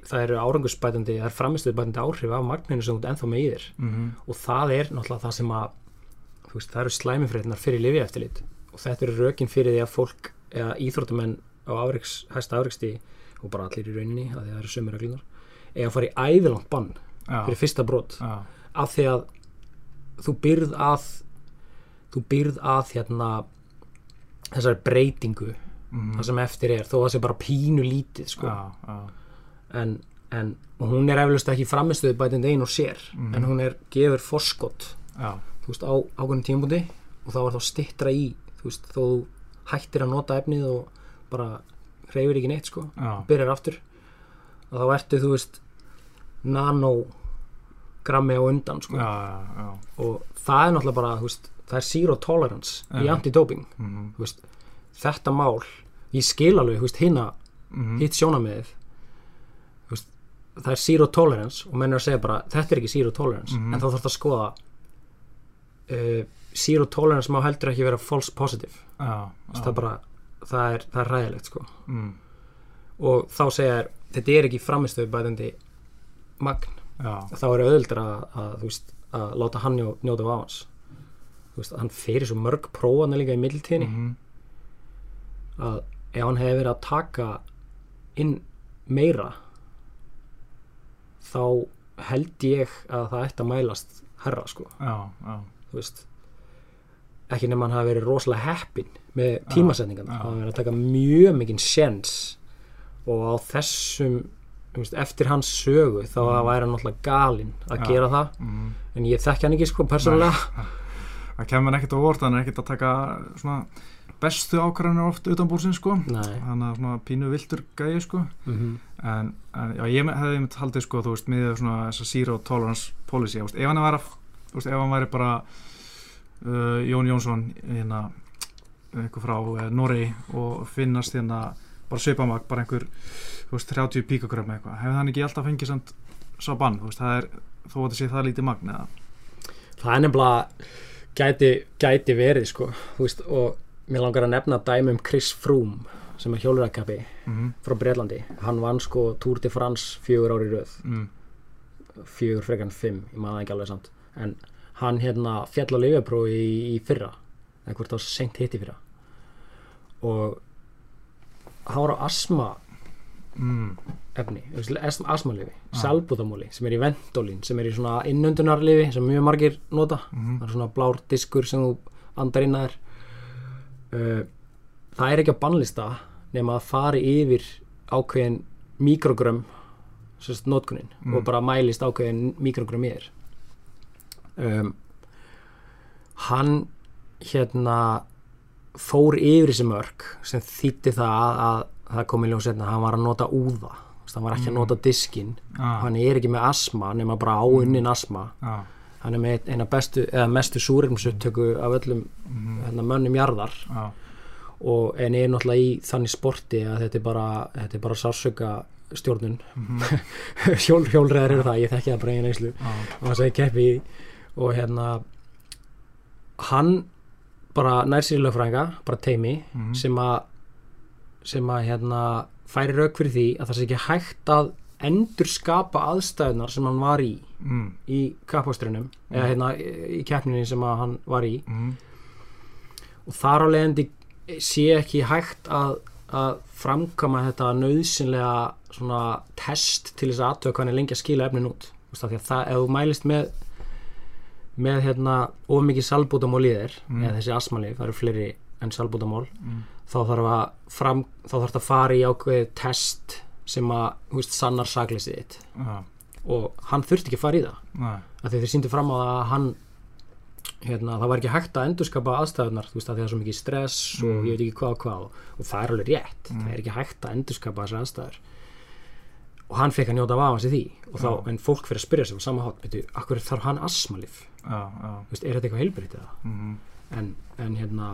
það eru árangusbætandi það er framistuðbætandi áhrif af magninu sem þú ennþá með í þér
mm,
og það er náttúrulega það sem að veist, það eru slæmifrétnar fyrir lifi eftirlit og þetta eru rökin fyrir því að fólk eða íþróttamenn á afriks, hæsta afriksti og bara allir í rauninni að það eru sömur reglunar eða að fara í ævilangt bann
já,
fyrir fyrsta brot.
Já,
af því að þú byrð að þú byrð að hérna þessari breytingu
mm,
það sem eftir er, þó að það sé bara pínu lítið sko.
já,
en, en hún er eflust ekki framistuði bætindi ein og sér
Mhm.
en hún er gefur þú veist, á ákveðnum tímabúndi og þá er þá stittra í þú veist, þó hættir að nota efnið og bara hreyfir ekki neitt sko,
já,
byrjar aftur og þá ertu, þú veist nanogrammi á undan sko,
já,
og það er náttúrulega bara, veist það er zero tolerance í
Já.
antidoping.
Mm,
veist, þetta mál ég skil alveg, hinna
mm,
hitt sjónamiðið það er zero tolerance og menn er að segja bara, þetta er ekki zero tolerance
Mhm.
en þá þarf það að skoða uh, zero tolerance má heldur ekki vera false positive.
Já,
það er bara, það er, það er ræðilegt sko.
Mm,
og þá segja þér, þetta er ekki framistöðu bæðandi magn,
já,
þá er auðvöldur að, að, að láta hann njó, njóta á hans veist, hann fyrir svo mörg prófana líka í middiltíðinni
mm,
að ef hann hefði verið að taka inn meira þá held ég að það ætti að mælast herra sko,
já, já,
veist ekki nema hann hafi verið rosalega heppin með tímasetningan
já.
hann hafi verið að taka mjög mikinn sjens og á þessum veist, eftir hans sögu þá
Mm.
væri hann náttúrulega galinn að
Já.
gera það.
Mm.
en ég þekki hann ekki sko persónulega.
Það kemur ekkert á vort hann er ekkert að taka svona bestu ákvarðanir oft utanbúrsinn sko. Hann er svona pínu viltur gæði sko.
Mm
en, en já, ég hefði einmitt haldið sko þú veist, með svona þessa zero tolerance policy, þú veist, ef hann væri að- þú veist, ef hann væri bara uh, Jón Jónsson hérna eitthvað frá uh, Noregi og finnast hérna bara svipamag, bara einhver þú veist, 30 píkagrömm eitthvað hefði hann ekki alltaf fengið samt sá bann, þú veist, það er þó að þetta sé það lítið magn eða?
Það er nefnilega gæti, gæti verið sko þú veist, og mér langar að nefna dæmi um Chris Froome sem er hjólurakappi
mm
frá Breitlandi hann vann sko Tour de France fjögur ári röð.
Mm,
fjögur frekar en fimm, ég maður það ekki alveg samt en hann hérna fjall á lifjaprófi í, í fyrra eða hvort það var seint hitt í fyrra. Og hann var á asma
mm,
efni, asmalifi salbúðamóli sem er í vendolín sem er í svona innöndunarlifi sem mjög margir nota.
Mm,
það er svona blár diskur sem þú andar inn að þér. Uh, það er ekki á bannlista nema að fari yfir ákveðin mikrogrömm sérst notkunin
Mm.
og bara mælist ákveðin mikrogrömm í þér um, hann hérna fór yfir þessi mörg sem þýtti það að, að það kom í ljós setna að hann var að nota úða. Hann var ekki að
Mm.
nota diskin
ah,
hann er ekki með asma nema bara áunnin asma
ah,
hann er með eina bestu eða mestu súrefnsupptöku af öllum
mm,
hérna, mönnum jarðar.
Ah,
og en er náttúrulega í þannig sporti að þetta er bara, þetta er bara sársöka stjórnun.
Mm,
Hjól, hjólreðar eru það, ég þekki það bara einu einslu og hann segi keppi í. Og hérna hann bara nær sér í lögfræðinga bara teimi
mm,
sem að sem að hérna færi rauk fyrir því að það sé ekki hægt að endur skapa aðstæðunar sem hann var í
mm,
í kappástrunum eða hérna í keppninni sem hann var í.
Mm,
og þar á leiðandi sé ekki hægt að, að framkama þetta nöðsynlega svona test til þess að aðtöða er lengi að skila efnin út. Því að það, ef þú mælist með með hérna of mikið salbútamól í þér
Mm.
eða þessi asmalif, það eru fleiri en salbútamól
mm,
þá þarf að fram, þá þarf að fara í ákveðið test sem að, þú veist, sannar sakleysið þitt
ah,
og hann þurfti ekki að fara í það
Nei.
af því þeir sýndu fram á það að hann hérna, það var ekki hægt að endurskapa aðstæðunar þú veist að það er svo mikið stress og
Mm.
ég veit ekki hvað og hvað og það er alveg rétt
Mm.
það er ekki hægt að endurskapa þessar aðstæður og hann fekk að njóta af hans í því og þá,
Já.
en fólk fyrir að spyrja sig á sama hátt, veitu, akkur þarf hann asmalif. Þú veist, er þetta eitthvað heilbritt eða?
Mhm,
en, en hérna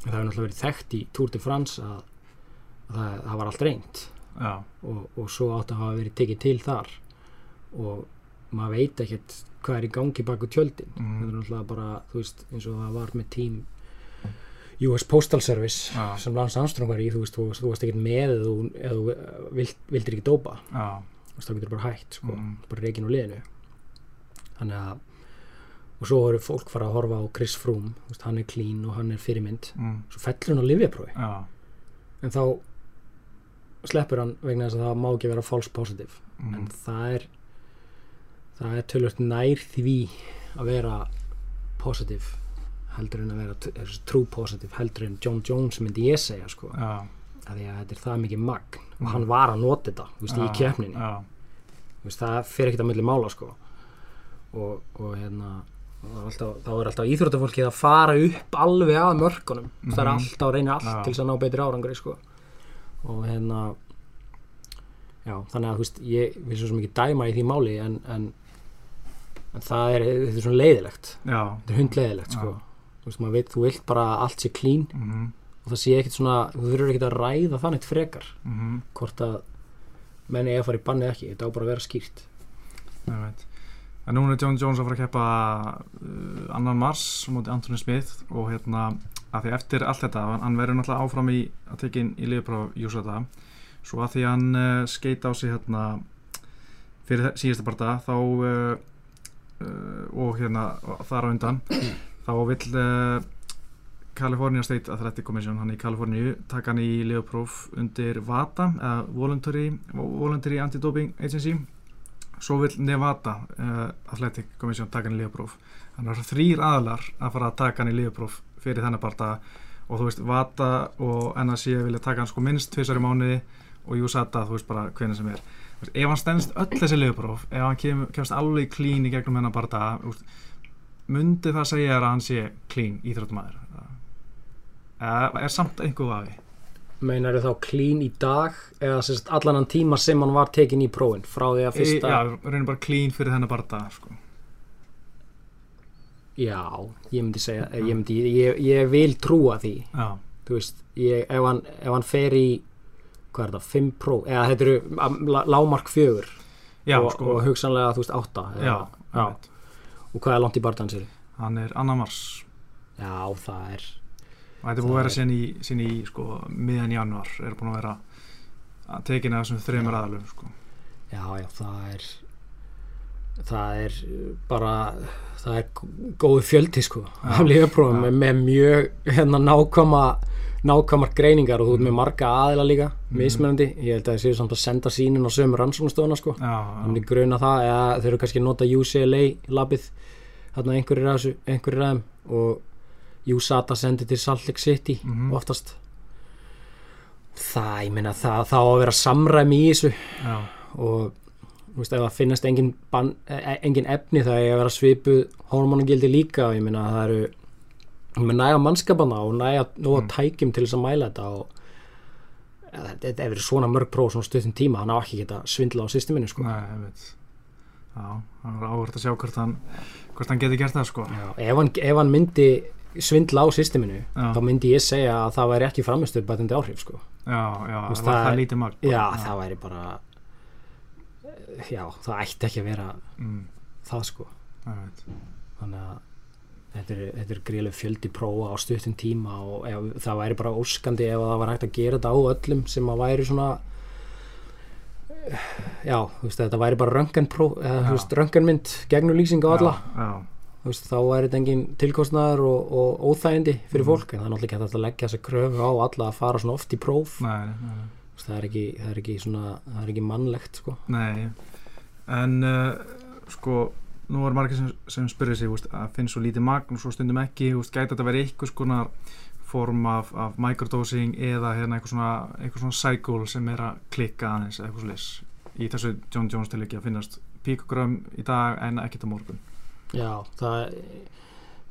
það hefur náttúrulega verið þekkt í Tour de France að, að það, það var allt reynd og, og svo átt að hafa verið tekið til þar. Og maður veit ekkert hvað er í gangi baku tjöldin.
Mhm.
þetta er náttúrulega bara, þú veist, eins og það var með tím US Postal Service
Já.
sem Lance Armstrong var í, þú veist, þú, þú varst ekkert með eða þú, eða þú vild, vildir ekki dópa.
Já,
þú veist, þá getur bara hægt, sko,
Mhm.
bara reikin úr liðinu. Þannig að og svo eru fólk fara að horfa á Chris Froome veist, hann er clean og hann er fyrirmynd.
Mm,
svo fellur hann á livjaprófi
já,
en þá sleppur hann vegna þess að það má ekki vera false positive.
Mm,
en það er það er tölvöld nær því að vera positive heldur en að vera er, true positive heldur en John Jones myndi ég segja sko,
já,
að því að þetta er það mikið magn.
Mm.
og hann var að nota þetta veist, í
Já,
Þú veist, það fer ekkert að milli mála sko. og, og hérna er þá er alltaf íþróttafólkið að fara upp alveg að mörkunum mm það er
Mhm.
alltaf að reyna allt
Já.
til þess að ná betri árangri sko. og hérna já, þannig að þú veist ég vil svo ekki dæma í því máli en, en, en það er þetta er svona leiðilegt,
já,
þetta er hundleiðilegt sko. þú veist, maður veit, þú vilt bara að allt sé clean
mhm,
og það sé ekkert svona, þú þurfur ekkert að ræða þannig frekar,
mhm,
hvort að menni eða fara í banni eða ekki, þetta á bara að vera skýrt
ég veit. En núna er John Jones að fara að keppa uh, annan mars á móti Anthony Smith og hérna að því eftir allt þetta, hann verður náttúrulega áfram í að tekja inn í liðbráf Júsata svo að því hann uh, skeita á sig hérna fyrir síðasta barða þá uh, uh, og hérna þar á undan þá vill uh, California State Athletic Commission hann í Kaliforníu taka hann í liðbráf undir eða Voluntary, Voluntary Anti-Doping Agency svo vil Nevada uh, Athletic Commission taka hann í liðbróf þannig að það eru þrýr aðalar að fara að taka hann í liðbróf fyrir þennan barða og þú veist Vata og NSC vilja taka hann sko minnst tvisar í mánuði og USADA þú veist bara hvernig sem er. Veist, ef hann stendst öll þessi liðbróf ef hann kem, kemst alveg clean í gegnum hennar barða myndi það segja að hann sé clean íþróttumæður eða er samt einhver vafi
Meinar þá clean í dag eða sérst allan hann tíma sem hann var tekin í prófin frá því að fyrsta
já, reynir bara clean fyrir þennan barða sko.
Já, ég myndi segja ég, myndi, ég, ég vil trúa því.
Já,
þú veist, ég, ef, hann, ef hann fer í hvað er það, 5 próf eða þetta eru la- lágmark fjögur
já
og,
sko.
og hugsanlega þú veist 8
já,
já. og hvað er langt í barðan sér
hann er annar mars.
Já, það er
og þetta er búið að vera sín í, sín í sko, miðan januar er búin að vera að tekina þessum þreymur aðalum sko.
já, já, það er það er bara það er gó- góðu fjöldi sko af lífaprófum
já.
með, með mjög hérna nákvæma nákvæmar greiningar og þú ert með marga aðila líka
Mhm.
mismunandi, ég held að það séu samt að senda sínin á sömu rannsóknastofuna sko. Myndi gruna það eða þeir eru kannski að nota UCLA labið þarna einhverjir þessu einhverjir þeim. Og USADA sendi til Salt Lake City
Mhm.
oftast það, ég meina það þá á að vera samræmi í þessu
já,
og þú veist, ef það finnast engin, ban, e- engin efni það er að vera svipuð hormonagildi líka og ég meina það eru með næga mannskapana og næga nóga
Mm.
tækjum til þess að mæla þetta og þetta hefur verið svona mörg próf svona stuttum tíma, hann á ekki geta svindla á systeminu sko.
nei, ég veit já, hann er áhvert að sjá hvort hann hvort hann geti gert það sko
Já, ef, hann, ef hann myndi svindla á systeminu
Já.
þá myndi ég segja að það væri ekki framistur bætandi áhrif sko.
já, já,
veist,
það
það
lítið magn?
Já, það væri bara já, það ætti ekki að vera
mm,
það sko. Þannig að þetta er, þetta er gríðlega fjöldi prófa á stuttum tíma og ef, það væri bara óskandi ef það var hægt að gera þetta á öllum sem að væri svona já, þú veist, þetta væri bara
Já.
rönganmynd gegnulýsing á alla.
já, já,
veist, þá væri þetta engin tilkostnaður og, og óþægindi fyrir
Mhm.
fólk en það er náttúrulega ekki að leggja þessa kröfu á alla að fara svona oft í próf.
Nei, nei,
veist, það er ekki, það er ekki svona það er ekki mannlegt sko.
Nei. En uh, sko nú er margir sem, sem spyrir sig úst, að finnst svo lítið magn og svo stundum ekki gæti þetta verið einhvers konar form af, af microdosing eða hérna eitthvað svona, eitthvað svona cycle sem er að klikka aðeins eitthvað svo í þessu John Jones tilviki að finnast píkogrömm í dag en ekkert á morgun
Já, það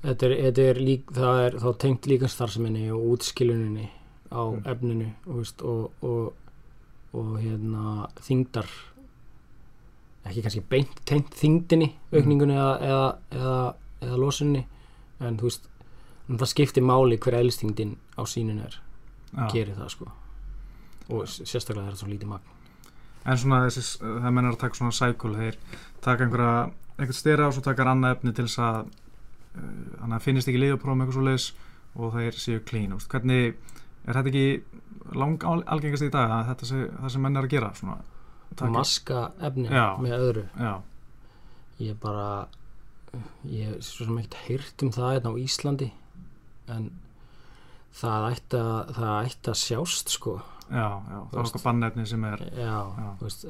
þetta er, þetta er lík, það er þá tengt líka starfseminni og útskiluninni á
Mm.
efninu veist, og, og, og hérna þingdar ekki kannski beint tengt þingdinni aukningunni eða, eða, eða, eða losunni en þú veist það skiptir máli hver eðlistingdin á sínun er
Já.
gerir það sko og sérstaklega það er svo lítið magn
en svona þessi, það menn er að taka svona cycle þeir taka einhverja einhvern styrra og svo taka annað efni til þess að uh, þannig að finnist ekki liðaprófum eitthvað svo leis og þeir séu clean úst. hvernig, er þetta ekki lang al- algengast í dag að þetta sé það sem menn er að gera svona, taka-
maska efni
Já.
með öðru
já,
ég bara ég hef svo sem ekkert heyrt um það hérna á Íslandi en það ætti að, það ætti að sjást sko
já, já, það er okkar bannefni sem er
já,
Já.
Veist,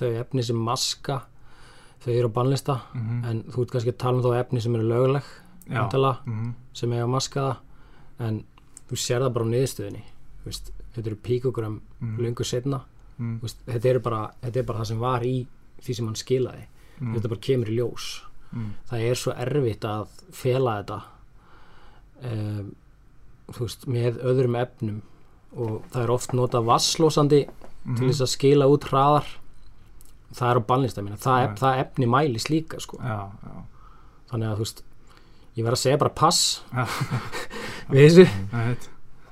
þau efni sem maska þau eru á bannlista
mm
en þú ert kannski að tala um þá efni sem eru löguleg væntanlega,
mm
sem eiga að maska það en þú sér það bara á niðurstöðinni veist, þetta eru píkogram
mm,
löngu setna
mm,
veist, þetta, er bara, þetta er bara það sem var í því sem hann skilaði.
Mm,
þetta bara kemur í ljós.
Mm,
það er svo erfitt að fela þetta um, þú veist, með öðrum efnum og það er oft notað vasslósandi til þess að skila út hraðar það er á bannlista mína. Það, ef, það efni mælis líka sko.
já, já,
þannig að þú veist ég verð að segja bara pass. Við þessu.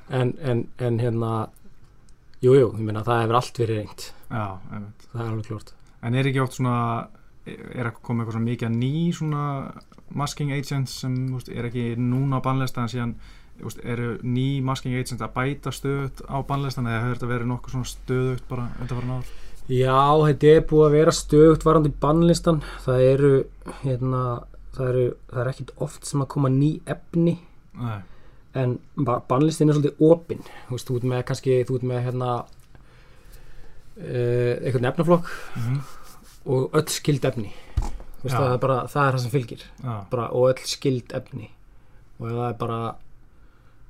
En, en, en hérna jújú, jú, ég meina það hefur allt verið reynd það er alveg klort
En er ekki oft svona, er ekki komið eitthvað mikið að ný svona masking agents sem veist, er ekki núna á bannlista en síðan veist, eru ný masking agents að bæta stöðut á bannlistan eða hefur þetta verið nokkuð svona stöðugt bara undan fyrir náður?
Já, þetta er búið að vera stöðugt varandi bannlistan. Það eru hérna, það eru, það er ekkit oft sem að koma ný efni.
Nei,
en ba- bannlistin er svolítið opinn. Þú veist, þú ert með kannski, þú ert með hérna uh, einhvern efnaflokk
mm
og öll skild efni. Þú veist, það, er bara, það er það sem fylgir. Bara, og öll skild efni. Og það er bara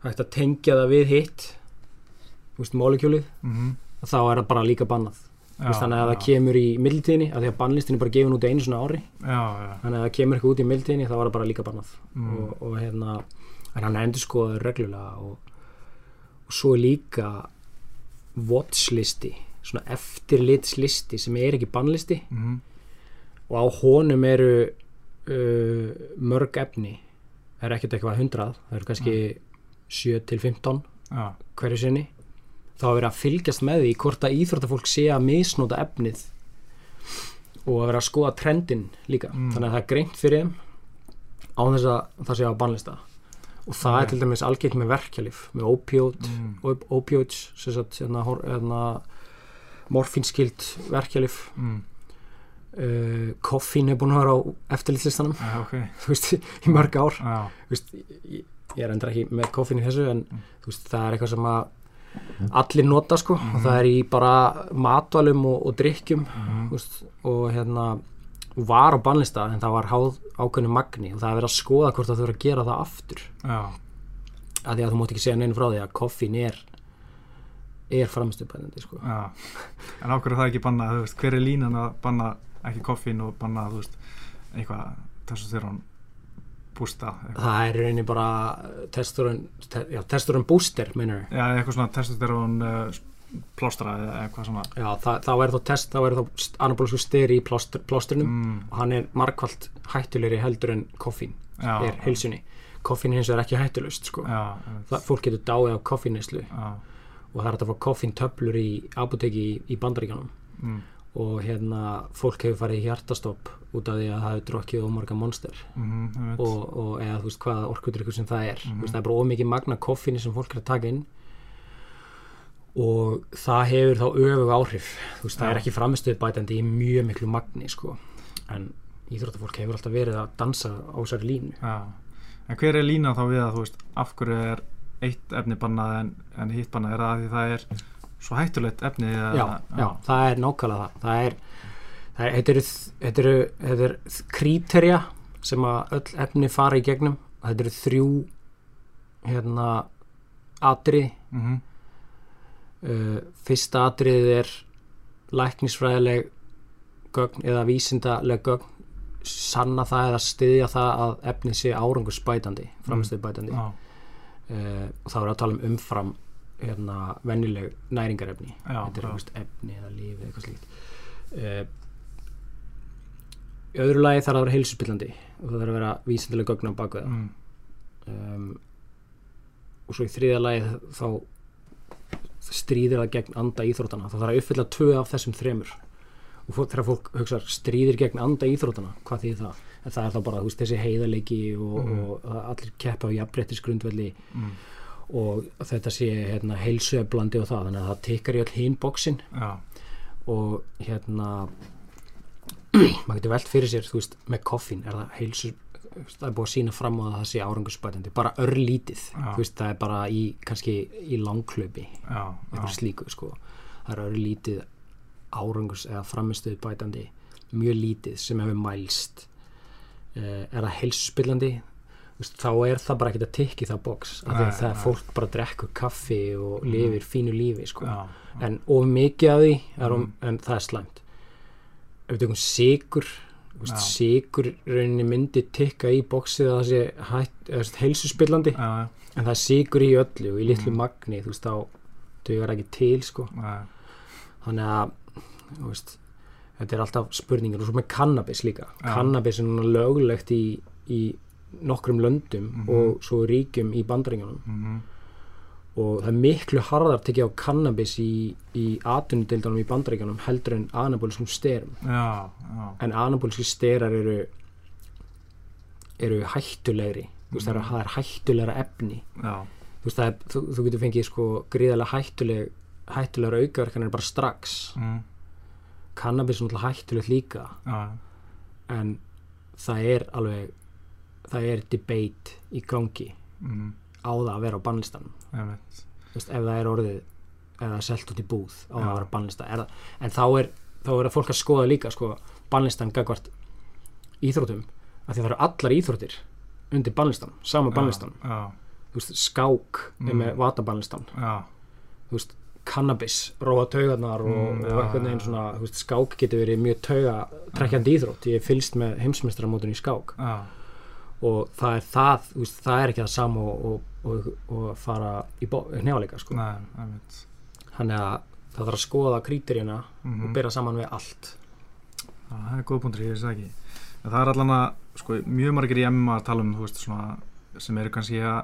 hægt að tengja það við hitt þú veist, molekjúlið
mm
þá er það bara líka bannað Veist, þannig að
já,
það kemur í mildtíðinni af því að bannlistin er bara gefin út einu svona ári.
Já, já,
þannig að það kemur eitthvað út í mildtíðinni þá er það bara líka bannað.
Mm,
og, og hérna en hann endur skoðaður reglulega og, og svo er líka watchlisti svona eftirlitslisti sem er ekki bannlisti.
Mm,
og á honum eru uh, mörg efni. Það er ekkert eitthvað hundrað það eru kannski 7 til 15
já,
hverju sinni þá er verið að fylgjast með því hvort að íþróttafólk sé að misnota efnið og að vera að skoða trendin líka.
Mm.
þannig að það er greint fyrir þeim á þess að það sé á bannlista. Og það
Ok.
er til dæmis algengt með verkjalif með opiót
mm,
op opioids sem sagt hérna, hérna, morfinskild verkjalif
mm,
uh, koffín er búin að vera á eftirlitslistanum.
Já, ok,
þú veist, í mörg ár. Þú veist, ég, ég er endur ekki með koffín í þessu en
Mm.
veist, það er eitthvað sem að allir nota sko.
Mhm.
og það er í bara matvælum og, og drikkjum
mm,
veist, og hérna var á bannlista en það var háð ákveðnu magni. Og það er verið að skoða hvort það þurfa að gera það aftur.
Já,
að því að þú mátt ekki segja neinu frá því að koffín er er framstupænandi sko.
Já. En ákveður það ekki banna, þú veist, hver er línan að banna ekki koffín og banna, þú veist, eitthvað testosterón bústa, eitthvað,
það er rauninni bara testosterone, te, já, testosterone booster meinar
já, eitthvað svona testosterón uh, plástra eða eitthvað svona,
já, það, þá er þá test, þá er þá anabolísku styri í plástur, plásturnum
mm,
og hann er markvallt hættulegri heldur en koffín
já,
er heilsunni. Koffín hins vegar ekki hættulust sko.
já,
það, fólk getur dáið á koffínislu
já,
og það er að fá koffíntöflur í apoteki í, í bandaríkanum
mm,
og hérna fólk hefur farið í hjartastopp út af því að það hefur drokkið ómarga monster.
Mm, veit,
og, og eða þú veist hvaða orkudrykkur sem það er. Mm. það er bara ómikið magna koffíni sem fólk er að taka inn. Og það hefur þá öfug áhrif. Þú veist það er ekki framistuð bætandi í mjög miklu magni sko. En íþróttafólk hefur alltaf verið að dansa á þessari línu.
Já, en hver er línan þá við að, þú veist, af hverju er eitt efni bannað en, en hitt bannað, er að því það er svo hættulegt efni eða,
já, já, það er nákvæmlega það. Það er, það er þetta eru, þetta eru, þetta er kriterja sem að öll efni fara í gegnum. Þetta eru þrjú hérna atrið
mm
uh, fyrsta atriðið er læknisfræðileg gögn eða vísindaleg gögn. Sanna það eða styðja það að efnið sé árangur spætandi framistöðu bætandi
já,
uh, og þá er að tala um umfram hérna, venjuleg næringarefni. Þetta er
já.
einhvers efni eða lífi eða eitthvað slíkt. Uh, í öðru lagi þarf að vera heilsuspillandi og það þarf að vera vísindaleg gögn á baku það.
Mm,
um, og svo í þriða lagi þá stríðir það gegn anda íþróttana það þarf að uppfylla tvö af þessum þremur. Og fó- þegar fólk hugsa stríðir gegn anda íþróttana, hvað þýðir það? En það er þá bara veist, þessi heiðarleiki og,
Mhm.
og að allir keppa á jafnbrettisgrundvelli
mm,
og þetta sé hérna, heilsueflandi og það, þannig að það tekkar í all hinn bóksin
já,
og hérna maður getur velt fyrir sér, þú veist, með koffín er það heilsu það er búið að sína fram á að það sé árangursbætandi bara örlítið,
Já.
þú veist, það er bara í kannski í langklöpi eitthvað slíku, sko. Það er örlítið árangurs eða framistuð bætandi mjög lítið sem hefur mælst. Uh, er það heilsuspillandi veist, þá er það bara ekki að tikki það box af því að það er fólk bara drekkur kaffi og
Mhm.
lifir fínu lífi sko
já,
en of mikið af því er um,
Mhm.
en það er slæmt ef við tökum sigur
Já.
sigur rauninni myndi tikka í bóksið að það sé hætt, veist, heilsuspillandi
já, já,
en það er sigur í öllu og í litlu
Mhm.
magni þú veist þá dugar ekki til sko
já,
þannig að veist, þetta er alltaf spurningar og svo með kannabis líka
Já.
kannabis er núna löglegt í, í nokkrum löndum
Mhm.
og svo ríkjum í bandaríunum
mhm,
og það er miklu harðar tekið á kannabis í, í atvinnudildunum í bandaríkjunum heldur en anabóliskum styrum
já, já,
en anabóliski styrar eru eru hættulegri. Þú veist, það er- það er hættulegra efni.
Já,
þú veist, er, þú, þú getur fengið sko gríðarlega hættuleg hættulegra aukaverkanir bara strax.
Mm,
kannabis er náttúrulega hættulegt líka.
Já,
en það er alveg það er debate í gangi
mm,
á það að vera á bannlistanum veist, ef það er orðið er selt út í búð á
Já.
að vera bannlista það, en þá er, þá er að fólk að skoða líka sko, bannlistan gagvart íþróttum af því að það eru allar íþróttir undir bannlistan, sama bannlistan. veist, skák
Mm.
með vatabannlistan.
Já,
þú veist, kannabis, róa taugarnar og,
Mm,
og eitthvað
já.
svona veist, skák getur verið mjög tauga trekkjandi íþrótt, ég fylgst með heimsmeistaramótun í skák.
Já,
og það er það, veist, það er ekki það sama og, og, og, fara í hnjáleika sko. þannig að það þarf að skoða krítiríuna
mhm,
og byrja saman við allt.
Það er góð punktur, ég veist það ekki. En það er allan að, sko, mjög margir í MMA tala um, veist, svona sem eru kannski að,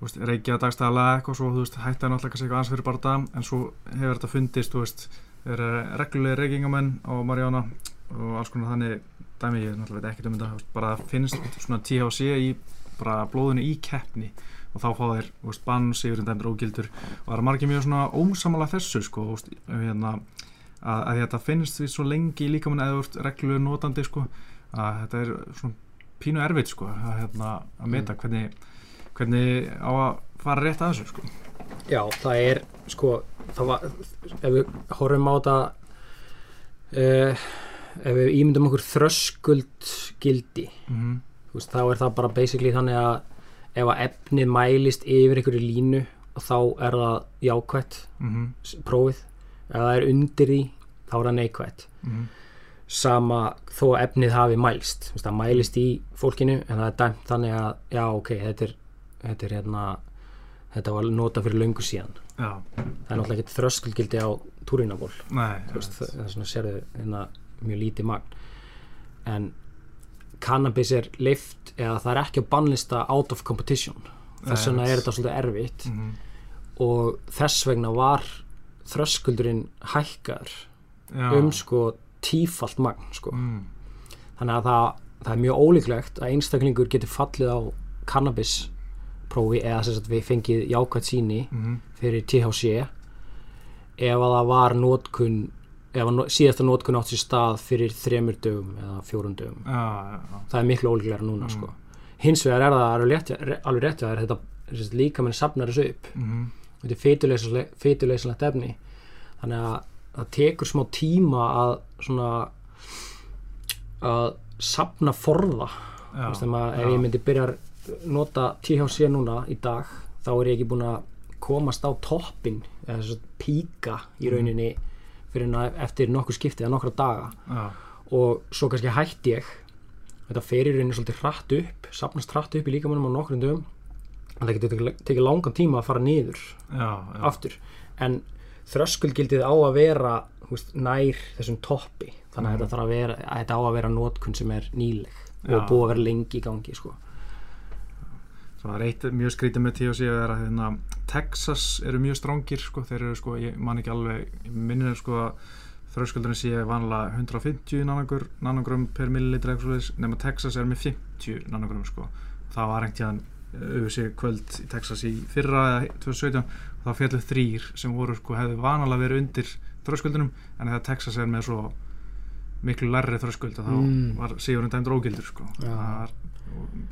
reykja dagstæðalega eitthvað svo, veist, hætta náttúrulega kannski eitthvað fyrir bara dag, en svo hefur þetta fundist, reglulega reykingamenn á Mariana og alls konar þannig dæmi, ég náttúrulega veit ekkert um þetta, bara finnst svona THC í, bara blóðinu í keppni og þá fá þeir, bann, sigurinn dæmdur ógildur og það er margir mjög svona ósamála þessu, sko, veist, hérna að, að þetta finnst því svo lengi í líkamann eða þú ert reglulega notandi sko, að þetta er svona pínu erfitt sko, að, hérna, að meta hvernig, hvernig á að fara rétt að þessu sko.
Já, það er sko það var, ef við horfum á þetta uh, ef við ímyndum okkur þröskuld gildi
mm
þú veist, þá er það bara basically þannig að ef að efnið mælist yfir einhverju línu þá er það jákvætt
-hmm.
s- prófið. Ef það er undir því þá er það neikvætt.
Mm
sama þó að efnið hafi mælst veist, það mælist í fólkinu en það er dæmt þannig að já ok, þetta er, þetta er hérna þetta var nota fyrir löngu síðan.
Já,
það er náttúrulega ekki þröskuldgildi á túrinaból það er svona sérðu hérna, mjög lítið magn en cannabis er lift eða það er ekki að bannlista out of competition þess vegna er þetta svolítið erfitt
mm
og þess vegna var þröskuldurinn hækkar
Já.
um sko tífalt magn sko.
mm.
þannig að það, það er mjög ólíklegt að einstaklingur getur fallið á cannabis prófi eða sem sagt við fengið jákvæmt síni
Mm
fyrir THC ef að það var nótkun ef að síðasta nótkun átt sér stað fyrir þremur dögum eða fjórum dögum
Já, já, já,
það er miklu ólíklegra núna
Mm.
sko. hins vegar er það rétt, alveg rétt að þetta líka menn safnar þessu upp
mm
þetta er feituleysanlegt efni þannig að það tekur smá tíma að svona að safna forða
já,
veist, ef, ég myndi byrja að nota THC núna í dag þá er ég ekki búin að komast á toppin eða að píka í
Mm.
Fyrir að eftir nokkur skipti eða nokkra daga.
Já,
og svo kannski hætti ég. Þetta fer í rauninni svolítið hratt upp safnast hratt upp í líkamannum á nokkrum dögum. En það getur tekið- langan tíma að fara niður
já, já,
aftur. En þröskuldgildið á að vera veist, nær þessum toppi. Þannig að
Mhm.
þetta þarf að vera að þetta á að vera notkun sem er nýleg
Já.
og búið að vera lengi í gangi sko.
Það er eitt mjög skrítið með THC er að hérna, Texas eru mjög strángir sko, þeir eru sko, ég man ekki alveg minnir sko að þröskuldurinn sé vanlega 150 nanogr, nanogrum per millilitra nema Texas er með 50 nanogrum sko. Það var einhvern tíðan auðvitað kvöld í Texas í fyrra eða 2017 og þá fjallu þrýr sem voru sko hefðu vanalega verið undir þröskuldunum en þegar Texas er með svo miklu lærri þröskuld að þá
Mm.
var sigurinn dæmdur ógildur sko. Það var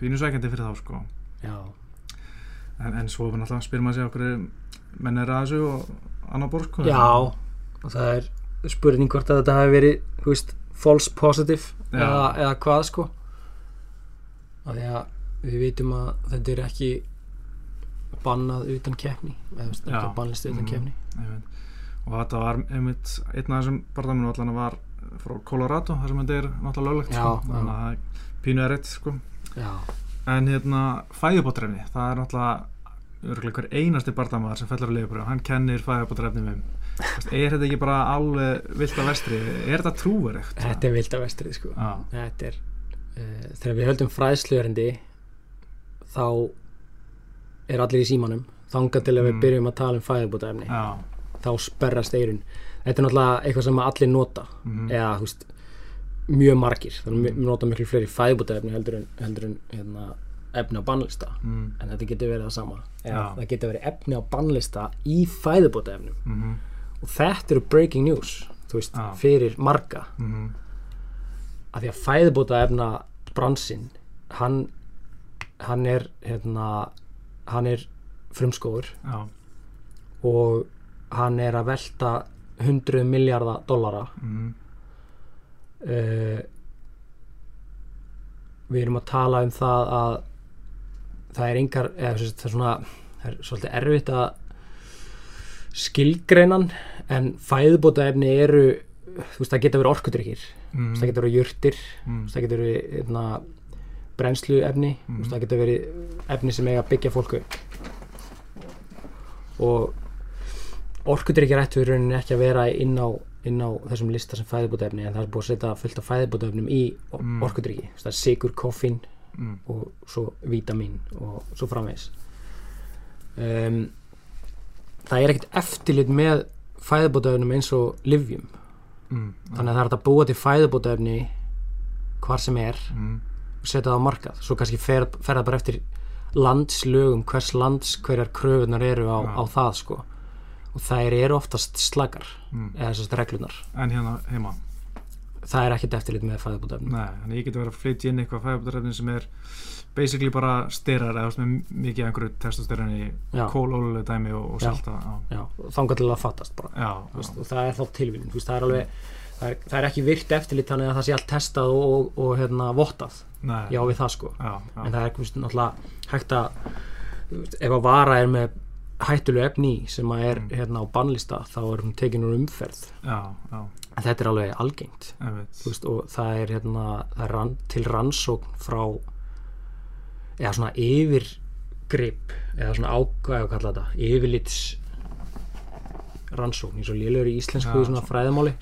pínusækjandi fyrir þá sko En, en svo náttúrulega spyrir maður sig okkur menn er að þessu og annar borð sko.
já og það er spurning hvort að þetta hafi verið þú veist, false positive eða, eða hvað sko af því að við vitum að þetta er ekki bannað utan keppni eða ekki bannlist utan
Mhm.
keppni
Einmitt. og þetta var einmitt einn af þessum barndaminu allan var frá Colorado þar sem þetta er náttúrulega löglegt sko. þannig að það er pínu er rétt sko. En hérna fæðubótrefni það er náttúrulega örgulega hver einasti barndamæður sem fellur á leiðubröð hann kennir fæðubótrefni um er þetta ekki bara alveg vilt að vestri? Er þetta trúverið?
þetta er vilt af vestrið sko. Þetta er uh, þegar við höldum fræðsluðurendi þá er allir í símanum. Þangað til að við
Mm.
byrjum að tala um fæðubótaefni
já,
þá sperrast eirun þetta er náttúrulega eitthvað sem allir nota.
Mhm,
eða þú veist mjög margir, þannig að við nota miklu fleiri fæðubótaefni heldur en, heldur en hérna, efni á bannlista.
Mm,
en þetta getur verið það sama.
Já.
það getur verið efni á bannlista í fæðubótaefnum
mhm,
og þetta eru breaking news veist,
Já.
fyrir marga.
Mhm,
af því að fæðubótaefna bransinn hann hann er hérna, hann er frumskóður
já,
og hann er að velta 100 miljardar dollara
mhm,
uh, við erum að tala um það að það er engar eða, það er svona það er svolítið erfitt að skilgreinan en fæðubótaefni eru þú veist það geta verið orkudrykkir
mhm,
það geta verið jurtir
mhm,
það getur verið hérna, brennsluefni mm. það getur verið efni sem eiga að byggja fólku og orkudrykkir ættu í rauninni ekki að vera inn á, inn á þessum lista sem fæðibótaefni en það er búið að setja fullt af fæðibótaefnum í
Mm.
mm. orkudrykki. Það er sigur, koffín
mhm,
og svo vítamin og svo framvegis. Um, það er ekkert eftirlit með fæðibótaefnum eins og livjum
mhm,
þannig að það er að búa til fæðibótaefni hvar sem er
mhm,
setja það á markað. Svo kannski fer, fer það bara eftir landslögum hvers lands hverjar kröfunar eru á, á það sko og þær eru oftast slagar
mhm.
eða þessast reglunar
En hérna heima?
Það er ekkert eftirlit með fæðubótaefni
Nei, þannig ég geti verið að flytja inn eitthvað fæðabótarefni sem er basically bara styrar eða mikið einhverju testosteroni kólóluleg dæmi og, og salta já,
já, þangað til að fattast bara.
Já,
veist, og það er þá tilvíðin það er alveg það er, það er ekki virkt eftirlit þannig að það sé allt testað og, og, og hérna, vottað.
Nei,
já við það sko. En það er veist, náttúrulega hægt að ef að vara er með hættulegu efni í sem að er
Mm.
hérna á bannlista þá er hún tekin úr umferð.
Já, já,
en þetta er alveg algengt. Veist, og það er, hérna, það er rann, til rannsókn frá eða svona yfirgrip eða svona ákvæðu að kalla þetta? Yfirlits rannsókn eins og lélegur í íslensku
Já,
í svona fræðamáli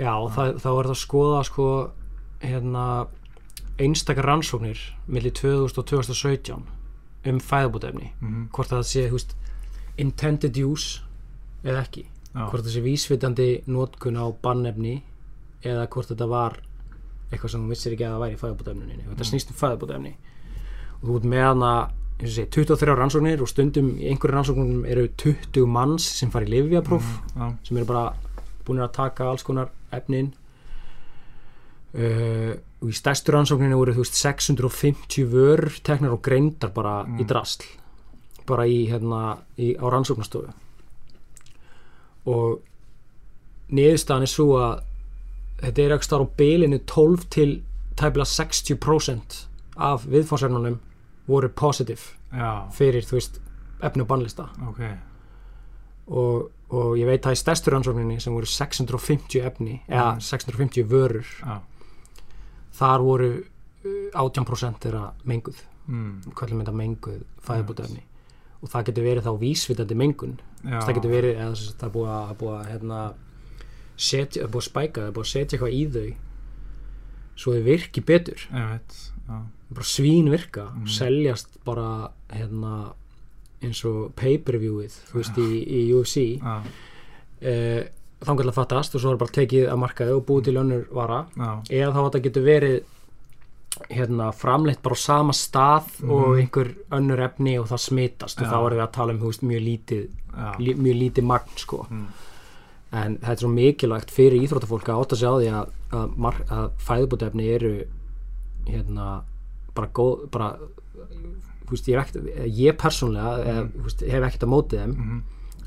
já, það, þá er það að skoða sko, hérna einstakar rannsóknir millir 2000 og 2017 um fæðabótaefni
mm
hvort að það sé, veist intended use eða ekki.
Já,
hvort það sé vísvitandi nótkun á bannefni eða hvort þetta var eitthvað sem þú vissir ekki að það væri í fæðabótaefninu þetta
Mm.
snýst um fæðabótaefni og þú ert með hana sé, 23 rannsóknir og stundum í einhverju rannsóknum eru 20 manns sem fara í livjapróf
já,
sem eru bara búin að taka alls konar efnin uh, og í stærstu rannsókninu voru veist 650 vörur teknar og greindar bara
Mm.
í drasl bara í hérna í, á rannsóknastofu og niðurstaðan er svo að þetta er ekki starf á bilinu 12 til tæpilega 60% af viðfársefnunum voru positive
já,
fyrir þú veist efni og bannlista.
Ok.
Og, og ég veit að í stærstu rannsókninni sem voru 650 efni eða
Mhm.
650 vörur
já,
þar voru uh, 18% þeirra menguð.
Mm,
er þetta menguð fæðubótaefni og það getur verið þá vísvitandi mengun. Það getur verið eða sagt, það er búið að, búið að hérna, setja, það er búið að spæka það er búið að setja eitthvað í þau svo þau virki betur.
Já,
bara svín virka
Mhm.
seljast bara hérna eins og pay-per-viewið þú veist í, í UFC
já,
uh, þannig að fattast og svo er bara tekið að markaði og búið til önnur vara
já,
eða þá að þetta getur verið hérna, framleitt bara á sama stað og
Mhm.
einhver önnur efni og það smitast og
Já.
þá erum við að tala um veist, mjög lítið lí, mjög lítið magn sko.
mm,
en þetta er svo mikilvægt fyrir íþróttafólk að átta sig á því að, að, að fæðubótefni eru hérna bara góð bara, veist, ég, ekkert, ég persónlega mm. veist, hef ekkert að móti þeim
mhm,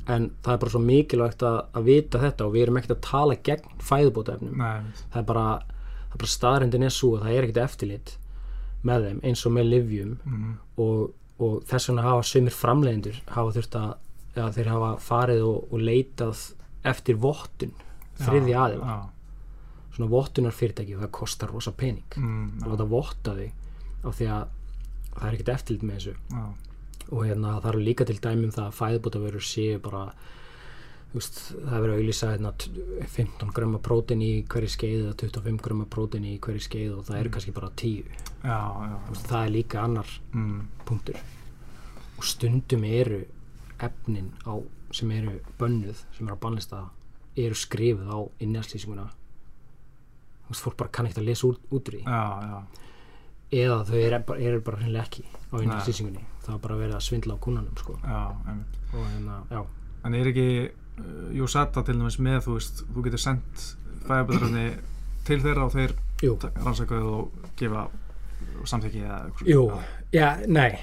en það er bara svo mikilvægt að, að vita þetta og við erum ekkert að tala gegn
einmitt,
það er bara, það bara staðrindin er svo að það er ekkert eftirlit með þeim eins og með livjum
mhm,
og, og þess vegna hafa sömur framleiðendur hafa þurft að eða þeir hafa farið og, og leitað eftir vottun þriði aðila, svona vottunar fyrirtæki og það kostar rosa pening
mm,
að láta votta þau af því að það er ekkert eftirlit með þessu.
Já,
og hérna það eru líka til dæmum það að fæðbótavörur séu bara veist, það er verið að auðlýsa hérna, t- 15 grömma prótein í hverju skeið eða 25 grömma prótein í hverju skeið og það eru kannski bara 10
já, já,
veist, það er líka annar
mm,
punktur. Og stundum eru efnin á, sem eru bönnuð sem eru á bannlista eru skrifuð á innjárslýsinguna þú veist, fólk bara kann ekkert að lesa út, út úr því.
Já, já,
eða þau eru bara, eru bara hreinlega ekki á innjárslýsingunni það er bara verið að svindla á kúnanum sko.
já,
og hérna, já,
En er ekki uh, Júsata til dæmis með, þú veist, þú getur sendt fæðabæðröfni til þeirra og þeir rannsakaðu og gefa samþykki eða eitthvað Já,
nei.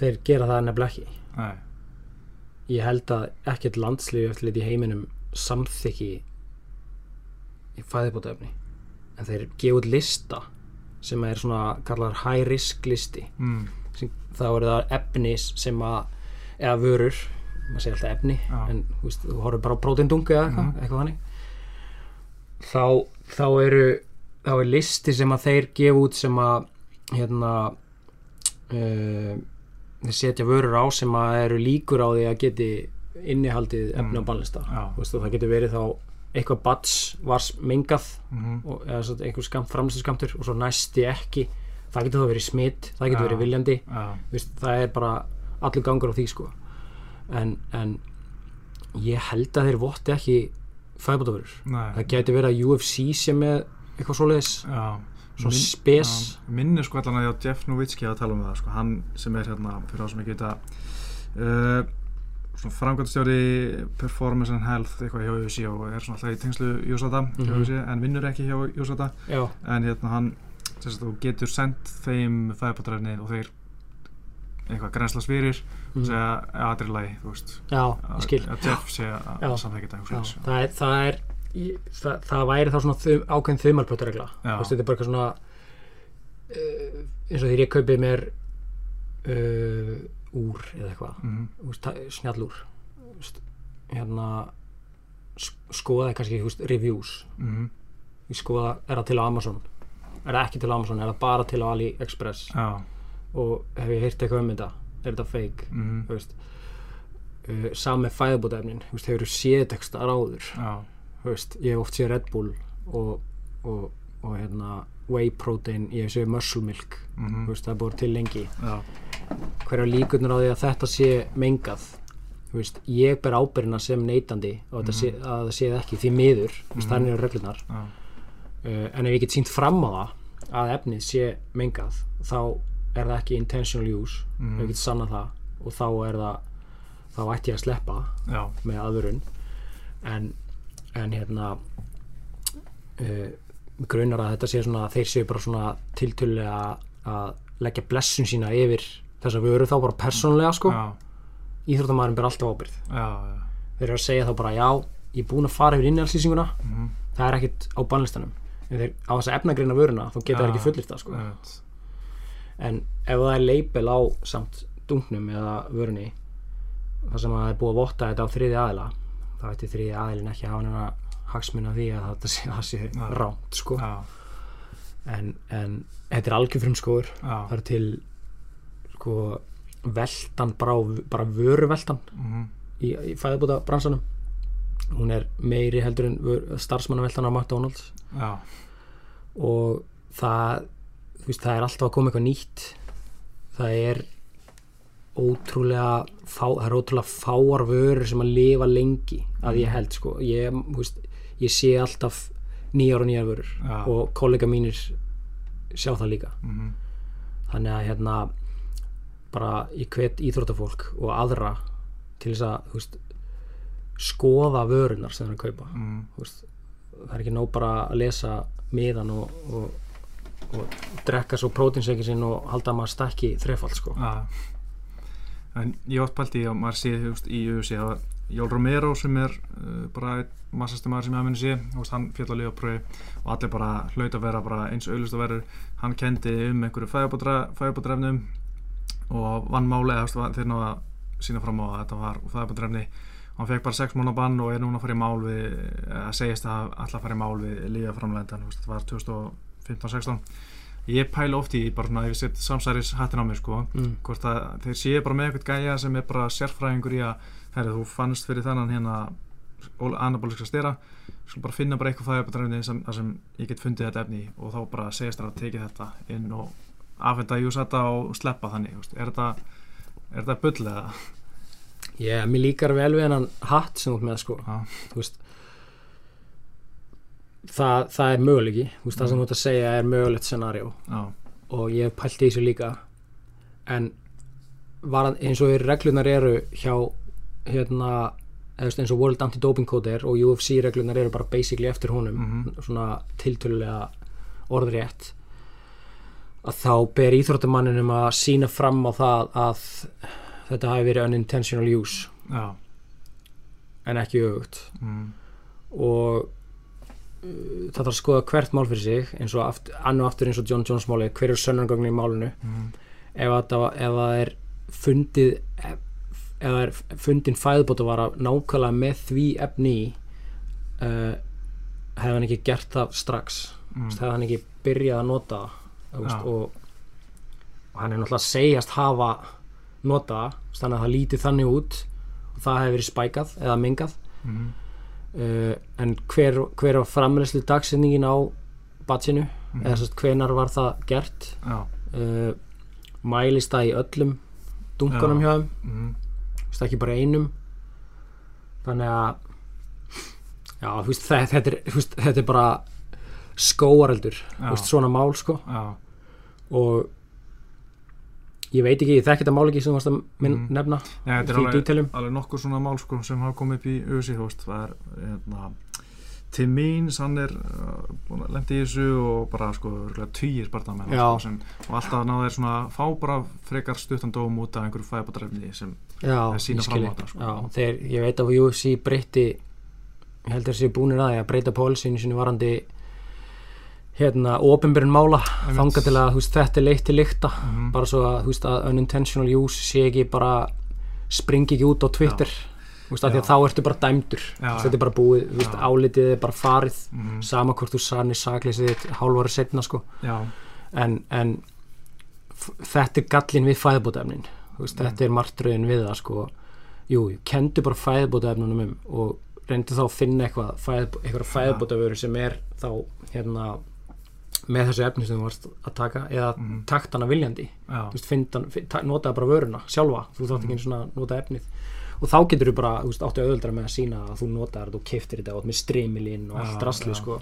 Þeir gera það nefnilega ekki.
Nei,
ég held að ekkert landslífi eftir í heiminum samþykki í fæðibótaefni en þeir gefa út lista sem er svona kallar high risk listi.
Mm,
þá eru það efni sem að eða vörur, maður segir alltaf efni
Já.
en veist, þú horfir bara á prótindungu eða eitthvað,
Mhm.
eitthvað þannig þá, þá eru þá er listi sem að þeir gefa út sem að hérna uh, þeir setja vörur á sem að eru líkur á því að geti innihaldið efni
Mm.
á. Þú veist, það getur verið þá eitthvað bats var mengað
mhm,
og, eða einhver skamt, framlistu skamtur og svo næsti ekki það getur þá verið smitt, það getur verið viljandi. veist, það er bara allur gangur á því sko. En, en ég held að þeir votti ekki
nei.
Það getur verið að UFC sé með eitthvað svoleiðis.
Já,
Svona
Minn-
spes.
já, Minni sko allan að ég á Jeff Nowitzki að tala um það sko, hann sem er hérna fyrir þá sem ekki vita uh, svona framkvæmstjóri performance and health eitthvað hjá UFC og er svona alltaf í tengslu Jósata
Mhm.
UFC en vinnur ekki hjá Jósata. En hérna hann að þú getur sendt þeim fæðbátræfni og þeir eitthvað grenslas fyrir og
mm,
segja að það er í lagi þú veist.
Já,
að, Jeff sé að samþekja þetta
það er, það er það, það væri þá svona þum, ákveðin þumalplöturegla þetta er bara eitthvað svona uh, eins og þegar ég kaupið mér uh, úr eða eitthvað.
Mhm,
ta- snjallúr. Hérna sk- skoðaði kannski reviews.
Mhm,
ég skoða, er það til á Amazon er það ekki til Amazon, er það bara til AliExpress?
Já.
Og hef ég heyrt eitthvað um þetta? Er þetta fake? Þú veist uh, sami veist, hefur séð texta áður?
Já.
Þú veist, ég hef oft séð Red Bull og, og, og hérna whey protein, ég hef séð muscle milk.
Mhm,
þú veist, það er búið til lengi.
Já.
Hverja líkurnar á því að þetta sé mengað? Veist, ég ber ábyrjina sem neytandi og þetta sé, að það sé það ekki því miður, þú veist, þannig eru reglunar
já.
uh, en ef ég get sínt fram á það að efnið sé mengað þá er það ekki intentional use
Mhm.
ef ég get sannað það og þá er það þá ætti ég að sleppa
já.
með aðurinn en, en hérna uh, grunar að þetta sé svona þeir séu bara svona tiltölulega að leggja blessun sína yfir þess að við erum þá bara persónlega sko. Íþróttamæðurinn ber alltaf ábyrð
já já.
Þeir eru að segja þá bara já, ég er búin að fara yfir innhjálpslýsinguna
mhm,
það er ekkit á bannlistanum en þeir á þess að efnagreina vöruna þá geta
Já.
ekki fullir það sko
einmitt.
en ef það er leipel á samt dungnum eða vörunni það sem að það er búið að votta þetta á þriði aðila þá ætti þriði aðilin ekki að hafa neina hagsmuna því að þetta sé, það sé
Já.
rámt sko.
já,
en, en þetta er algjörfrum skóður
já,
það er til sko veltan bara, bara vöruveltan
mhm,
í, í fæðabúta bransanum hún er meiri heldur en starfsmannaveltan á McDonalds.
Já,
og það veist, það er alltaf að koma eitthvað nýtt. Það er ótrúlega fá, það er ótrúlega fáar vörur sem að lifa lengi að ég held sko. Ég, veist, ég sé alltaf nýjar og nýjar vörur
Já.
og kollega mínir sjá það líka.
Mhm,
þannig að hérna bara ég hvet íþróttafólk og aðra til þess að veist, skoða vörunar sem það er að kaupa. Þú veist, það er ekki nóg bara að lesa miðan og, og, og drekka svo prótinsveiki sinn og halda að maður stakki þrefald sko.
en ég átt pælt í að maður sé í UFC að Jól Romero sem er uh, bara einn massasti maður sem ég að minni sé hann fjall að lifa pröfi og allir bara hlaut að vera eins auðlust að verður hann kendi um einhverju fæðabótrefnum og vann máli þeir náða sína fram á að þetta var fæðabótrefni hann fekk bara 6 mánu bann og er núna að fara í mál við að segist að alltaf fara í mál við lífa framlendan, þetta var 2015-16 ég pæla oft í bara svona ef ég set samsæris hattin á mér sko
mm.
hvort að þeir séu bara með eitthvað gæja sem er bara sérfræðingur í að herri, þú fannst fyrir þannan hérna anabóliska stera skal bara finna bara eitthvað fæðabættarefni sem, sem ég get fundið þetta efni og þá bara segist þér að tekið þetta inn og afhenda júsata og sleppa þannig er þetta, er þetta bull eða?
Yeah, mér líkar vel við hennan hatt sem ert með sko.
Já,
veist, það, það er Þú veist, það sem þú ert að segja er mögulegt scenarió
já,
og ég hef pælt í þessu líka. En var, eins og reglunar eru hjá hérna eins og World Anti-Doping Code er og UFC reglunar eru bara basically eftir honum
Mhm.
svona tiltölulega orðrétt að þá ber íþróttamanninum að sína fram á það að þetta hafi verið unintentional use.
Já,
en ekki öfugt.
Mm,
og uh, það þarf að skoða hvert mál fyrir sig eins og aft, annu aftur eins og John Jones máli hver er sönnangögnin í málinu.
Mm,
ef, að það, er fundið ef það er fundin fæðbót að vara nákvæmlega með því efni uh, hefði hann ekki gert það strax.
Mm,
hefði hann ekki byrjað að nota það veist, og, og hann er náttúrulega segjast hafa nota það, þannig að það lítið þannig út og það hefði verið spækað eða mingað
mm,
uh, en hver, hver var framleyslu dagsetningin á batsinu
Mhm.
eða sérst hvenar var það gert? Uh, mælist það í öllum dunkunum
Já.
hjá þeim?
Mm,
þú veist, ekki bara einum? Þannig að já, veist, þetta, þetta, er, veist, þetta er bara skóareldur svona mál sko.
Já,
og ég veit ekki, ég þekki þetta mál ekki sem þú varst að minn
Mhm.
nefna
Já, þetta er alveg, alveg nokkur svona mál sko, sem hafa komið upp í veist, það er hérna, Tim Means, hann er uh, lendi í þessu og bara sko
Já.
sko, sem, og alltaf náðu þeir svona fá bara frekar stuttan dóm út af einhverju fæðabættarefni sem
já, ég
fram á þetta, sko.
já, þeir, ég veit að UFC breytti ég held að þessi búinir að því að breyta pólsinu sinni varandi hérna, ofinbyrjun mála þanga til að veist, þetta er leitt til lykta.
Mhm.
bara svo að, veist, að unintentional use sé ekki bara springi ekki út á Twitter. Veist, þá ertu bara dæmdur.
Já,
þetta er bara búið, álitið er bara farið.
Mm,
sama hvort þú sannir sakleysið þitt hálfari setna sko. En, en þetta er gallin við fæðbótaefnin
Mm.
þetta er martröðin við það sko. Jú, kendu bara fæðbótaefnunum um og reyndu þá að finna eitthvað fæð, eitthvað fæðbótavöru sem er þá hérna með þessu efni sem þú varst að taka eða
Mhm.
takt hana viljandi Þú veist, fyndan, finn, ta- notaðu bara vöruna sjálfa. Þú þátt
Mhm.
ekki einu svona að nota efnið. Og þá getur þú bara, þú veist, áttu auðvöldra með að sína að þú þetta og keftir þetta ert með streamilinn og allt rastlið
já.
sko.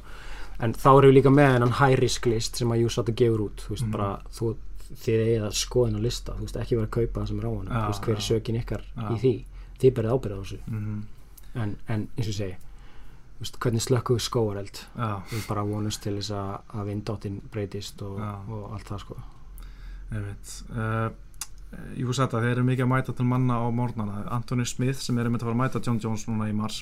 En þá erum við líka með hennan high risk list sem að Júsat gefur út. Þú veist,
Mhm.
bara, þú, þið eigið að skoða hennar lista. Þú veist, ekki vera að kaupa það sem er á þú veist, hver er sökin ykkar
Já.
í því? Þið berið ábyrða á þessu.
Mm,
en, en eins og segi þú veist, hvernig slökkuðu skóareld við bara vonumst til þess að, að vindáttin breytist og, og allt það sko.
Ég veit uh, Jú satt að þeir eru mikið að mæta til manna á morgnana. Anthony Smith sem er um að fara að mæta John Jones núna í mars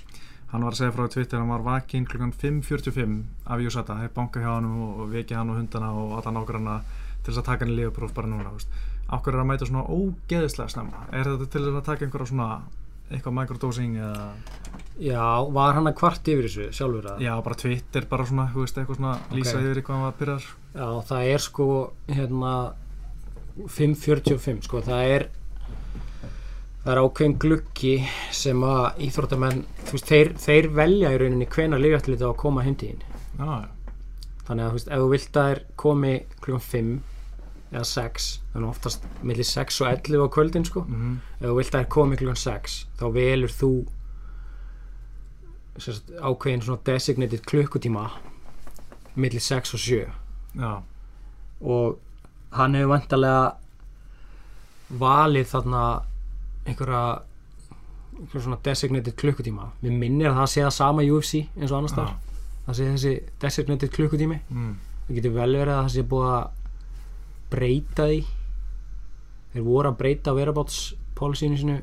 hann var að segja frá Twitter að hann var vakinn klukkan 5.45 af Júsata, þeir banka hjá hann og, vekja hann og hundana og alla nágranna til þess að taka hann í lífapróf bara núna. Akkur er að mæta svona ógeðislega snemma? Er þetta til þess að taka einhverja svona eitthvað microdosing eða
Já, var hann að kvart yfir þessu sjálfur að?
já, bara Twitter bara svona, þú veist, eitthvað svona lýsa
Ok.
yfir eitthvað hann var byrjar
Já, það er sko hérna 5.45 sko, það er það er ákveðin gluggi sem að íþróttamenn, þú veist, þeir, þeir velja í rauninni hvena lífjættiliti á að koma heimtíðin
já, já,
þannig að þú veist, ef þú vilt að þeir komi klukkan 5 eða 6 þannig oftast millir 6 og 11 á kvöldin sko,
mhm,
ef þú vilt að þeir komi klukkan 6 þá velur þú sérst, ákveðin svona designated klukkutíma millir 6 og 7
já,
og hann hefur vantarlega valið þarna einhverja einhverja svona designated klukkutíma. Við minnir að það sé það sama UFC eins og annars þar það sé þessi designated klukkutími.
Mm,
það getur vel verið að það sé búið að breyta því. Þeir voru að breyta whereabouts policyinu sinu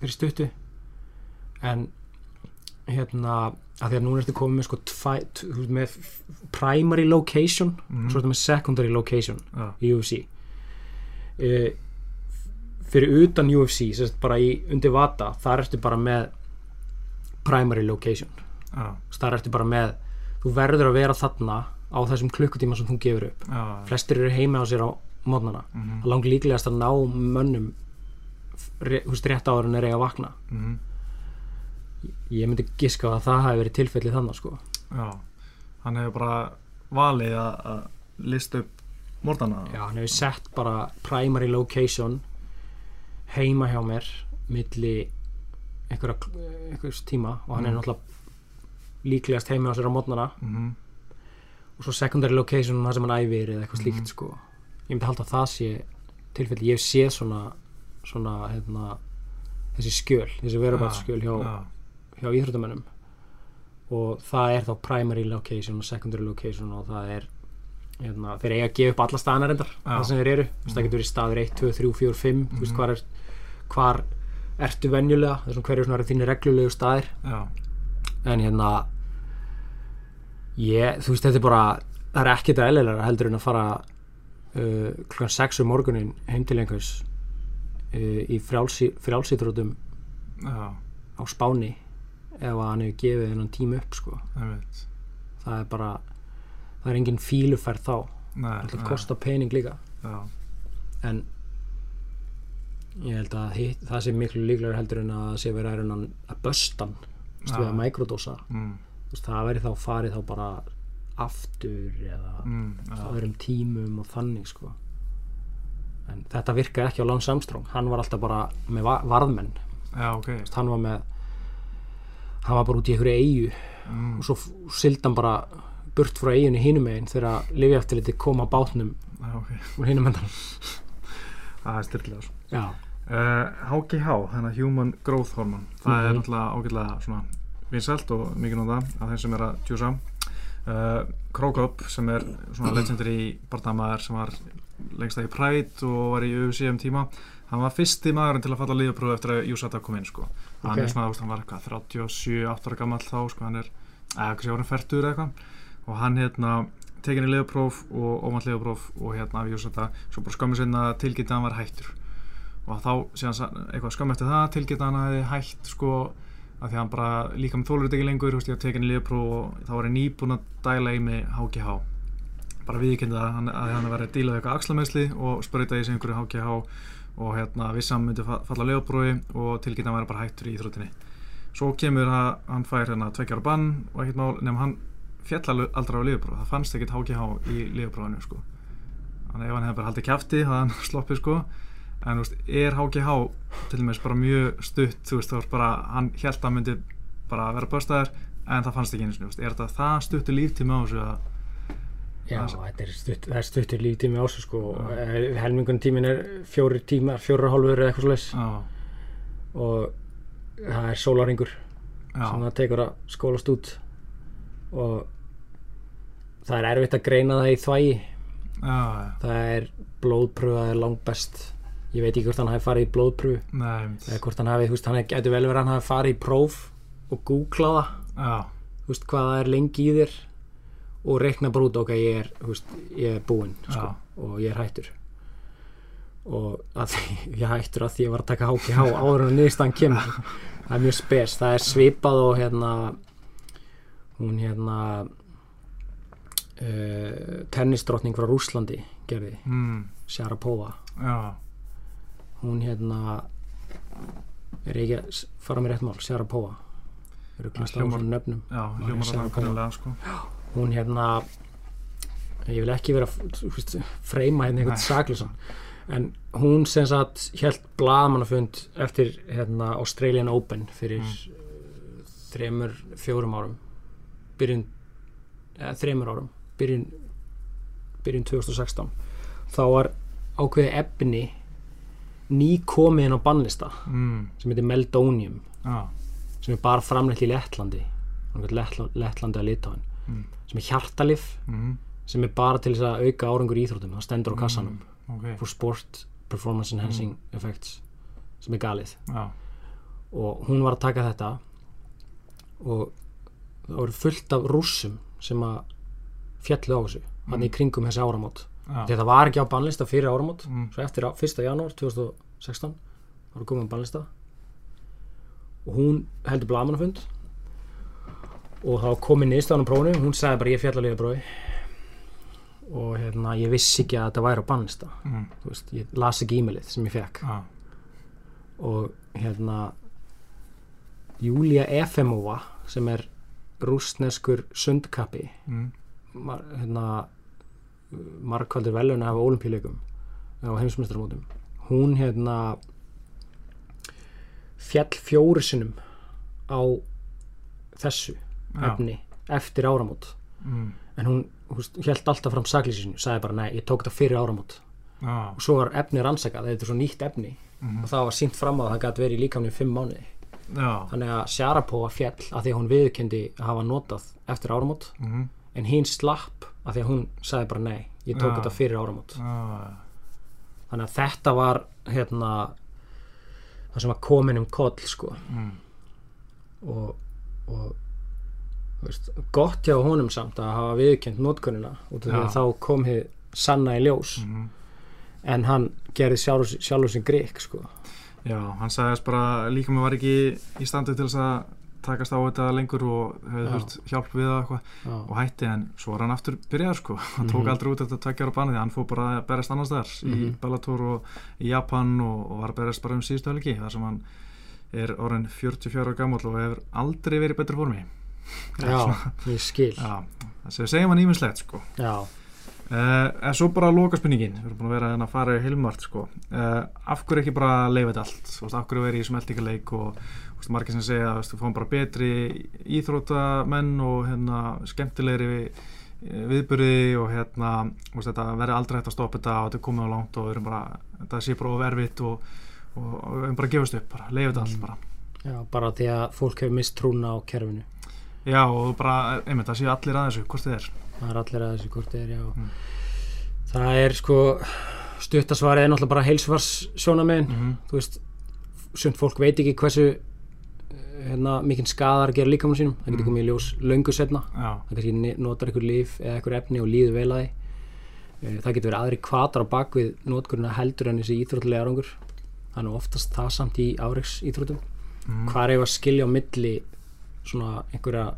fyrir stuttu. En hérna að því að núna ertu komið með sko tvæ, með primary location
Mhm.
og svo ertu með secondary location
já,
í UFC uh, fyrir utan UFC sérst bara í undir vata þar ertu bara með primary location. Þar ertu bara með þú verður að vera þarna á þessum klukkutíma sem þú gefur upp.
Já,
flestir eru heima á sér á mótnana
mhm,
lang líklegast að ná mönnum veist rétt áður en er eiga að vakna.
Mhm,
ég myndi giska að það hafi verið tilfellið þannig sko.
Já. Hann hefur bara valið að lista upp mordana
Já, hann hefur sett bara primary location heima hjá mér milli einhverja, einhvers tíma og hann er
Mm.
náttúrulega líklegast heima á sér á mótnana
mhm,
og svo secondary location það sem hann æfir eða eitthvað slíkt
Mhm.
sko ég myndi halda að það sé tilfelli ég hef séð svona, svona hérna, þessi skjöl þessi verubart skjöl hjá,
já,
hjá íþróttamönnum og það er þá primary location og secondary location og það er hérna, þeir eiga að gefa upp alla staðanar endar
Já.
það sem þeir eru, mm. það getur verið staður 1, 2, 3, 4, 5 þú veist
Mhm.
hvar, er, hvar ertu venjulega þessum hverju svona eru þínir reglulegu staðir
já,
en hérna ég, þú veist þetta er bara það er ekkert eðlilega heldur en að fara uh, klukkan 6 um morgunin heim til einhvers uh, í frjálsi, frjálsýþrótum
já,
á Spáni ef að hann hefur gefið þennan tíma upp sko.
einmitt.
Það er bara það er engin fíluferð þá.
Nei,
það kostar pening líka.
Já,
en ég held að hitt, það sé miklu líklega heldur en að það sé verið að, reyna að böstan við að mikrodósa.
Mm,
veist, það verið þá farið þá bara aftur eða
mm, já,
öðrum tímum og þannig sko. En þetta virkaði ekki á Lance Armstrong. Hann var alltaf bara með va- varðmenn.
Já, ok.
Þú veist, hann var með hann var bara út í einhverju eigu
mm,
og svo sildi hann bara burt frá eiginni hinum megin þegar lifjaftiliti kom á bátnum
já, ok.
úr hinum endan
það er styrkilega svo Uh, HGH, þannig að Human Growth Hormone það er
Mhm.
náttúrulega ágætlega svona vinsælt og mikið nota af þeim sem er að tjúsa uh, Krokop sem er svona legendary barndamaður sem var lengst að í Pride og var í UFC um tíma. Hann var fyrsti maðurinn til að falla lífapróf eftir að USADA kom inn sko. Hann
Ok.
er svona, hann var eitthvað 37, 8 ára gammal þá sko, hann er, kannski orðin færtur eða eitthvað. Og hann hérna tekin í liðapróf og óvænt liðapróf og hérna af USADA, svo bara skömmu sinna tilgæti að hann var hættur. Og þá síðan eitthvað skömmu eftir það tilgæti að hann hefði hætt sko að því að hann bara líka með þólur ekki lengur, veist, ég var tekin í liðapróf og þá var ég nýbúin að dæla í mig HGH bara viðkynna að hann, að var að díla við eitthvað axlameðsli og sprauta í sig einhverju HGH og hérna vissam myndi fa- falla liðaprófi og tilgæti að væri bara hættur í íþróttinni. Svo kemur að hann fær hérna tveggjar bann og ekkert mál nefnum hann fjall aldrei á liðapróf það fannst ekkert HGH í liðaprófinu sko. þannig ef hann hefði bara haldið kjafti það hann sloppið sko en veist, er HGH til dæmis bara mjög stutt þú veist, það var bara, hann held að hann myndi bara vera börstaðar en það fannst ekki þú veist, er þetta það stuttu líftími á þessu að
já
Það
þetta er, stutt, það er stuttur líftími á sig sko
Já.
helmingun tímin er fjóri tímar fjóra hálfur eða eitthvað slags og það er sólaringur
já,
sem það tekur að skólast út. Og það er erfitt að greina það í þvægi.
Já, já,
það er blóðpröfa er langt best ég veit ekki hvort hann hafi farið í blóðpröfu eða hvort hann hafi, þú veist, hann getur vel verið að hann hafi farið í próf og googlað það.
Já,
þú veist, hvað það er lengi í þér og reikna bara út, ok, ég er, þú veist, ég er búinn sko, og ég er hættur. Og að ég hættur að því ég var að taka HGH áður en niðurstaðan kemur. Það er mjög spes, það er svipað og hérna hún hérna uh, tennisdrottning frá Rúslandi gerði,
mm,
Sharapova.
Já,
hún hérna er ekki að fara með rétt mál
kannilega sko.
Hún hérna ég vil ekki vera veist, freyma hérna einhvern saklusan en hún sem sagt held blaðmannafund eftir hérna Australian Open fyrir mm. þremur, fjórum árum. Byrjun eða þremur árum. Byrjun, byrjun 2016 þá var ákveðið efni ný komið inn á bannlista
mm,
sem heitir Meldonium
já,
sem er bara framleitt í Lettlandi. Lettla- Lettlandi að Litáin
Mm.
sem er hjartalif
mm,
sem er bara til þess að auka árangur í íþróttum. Það stendur á kassanum
ok,
for sport performance enhancing effects sem er galið.
Já,
og hún var að taka þetta og það voru fullt af rússum sem að fjallu á þessu hann í kringum þessi áramót það var ekki á bannlista fyrir áramót.
Mm.
svo eftir á- 1. janúar 2016 var komið á bannlista. Og hún heldur blamanafund og þá komið niðurstaðan á prófunu hún sagði bara ég fjall að liða brói og hérna ég vissi ekki að þetta væri á bannlista.
Mm,
veist, ég las ekki e-mailið sem ég fekk
já,
og hérna Júlia Efemova sem er rústneskur sundkappi
mm,
hérna margkvældur velun af olimpíuleikum á heimsmyndstarmótum hún hérna fjall fjóri sinnum á þessu
Já.
efni eftir áramót.
Mm,
en hún held alltaf fram saklýsinu sagði bara nei, ég tók þetta fyrir áramót.
Já,
og svo var efni rannsakað, þetta er svo nýtt efni.
Mhm.
og það var sínt fram á að það gæti verið líkamni í fimm mánuði.
Já,
þannig að Sharapova fjall að því að hún viðkendi að hafa notað eftir áramót.
Mm,
en hinn slapp að því að hún sagði bara nei, ég tók þetta fyrir áramót.
Já,
þannig að þetta var hérna það sem var komin um koll sko.
Mm,
og, og veist, gott hjá honum samt að hafa viðkend notkunina út af því að þá kom hér sanna í ljós.
Mm,
en hann gerði sjálfur, sjálfur sem grík sko.
Já, hann sagðist bara líka mér var ekki í standu til þess að takast á þetta lengur og hefði þurft hjálp við það og hætti en svo var hann aftur byrjaður sko. Hann tók
Mhm.
aldrei út þetta tveggjar á banið hann fór bara að berast annars þar í
Mhm.
Bellator og í Japan og, og var að berast bara um síðustu helgi þar sem hann er orðin 44 ára gammal og hefur aldrei verið í betri formi.
Já, ég skil.
Já, það segjum hann ímislegt sko.
Já,
Uh, en svo bara loka spurningin við erum búin að vera hérna að fara í heilmart sko. uh, af hverju ekki bara leifa þetta allt? Veist, af hverju vera í smeltingaleik og veist, margir sem segja að við fáum bara betri íþróttamenn og hérna, skemmtilegri eh, viðburði og hérna, veist, þetta verði aldrei hægt að stoppa þetta og þetta er komið á langt og við bara, þetta sé bara overfitt og, og, og við erum bara að gefast upp bara, leifa þetta allt bara.
Já, bara því að fólk hefur mist trúna á kerfinu.
Já og bara, einmitt, það séu allir að þessu, hvort þið er
það er allir að þessu hvort er já.
Mm.
það er sko stuttasvarið er náttúrulega bara heilsvars sjónamiðin
mm -hmm.
þú veist, sumt fólk veit ekki hversu eh, hérna, mikinn skadar gera líkamann sínum, það getur
Mm.
komið í ljós löngu setna,
Já,
það kannski notar einhver líf eða einhver efni og líður vel að því. Eh, það getur verið aðri kvatar á bakvið notkurina heldur en þessi íþróttilega árangur. Nú oftast það samt í áreiks íþróttum
mm
hvað er að skilja á milli svona einhverja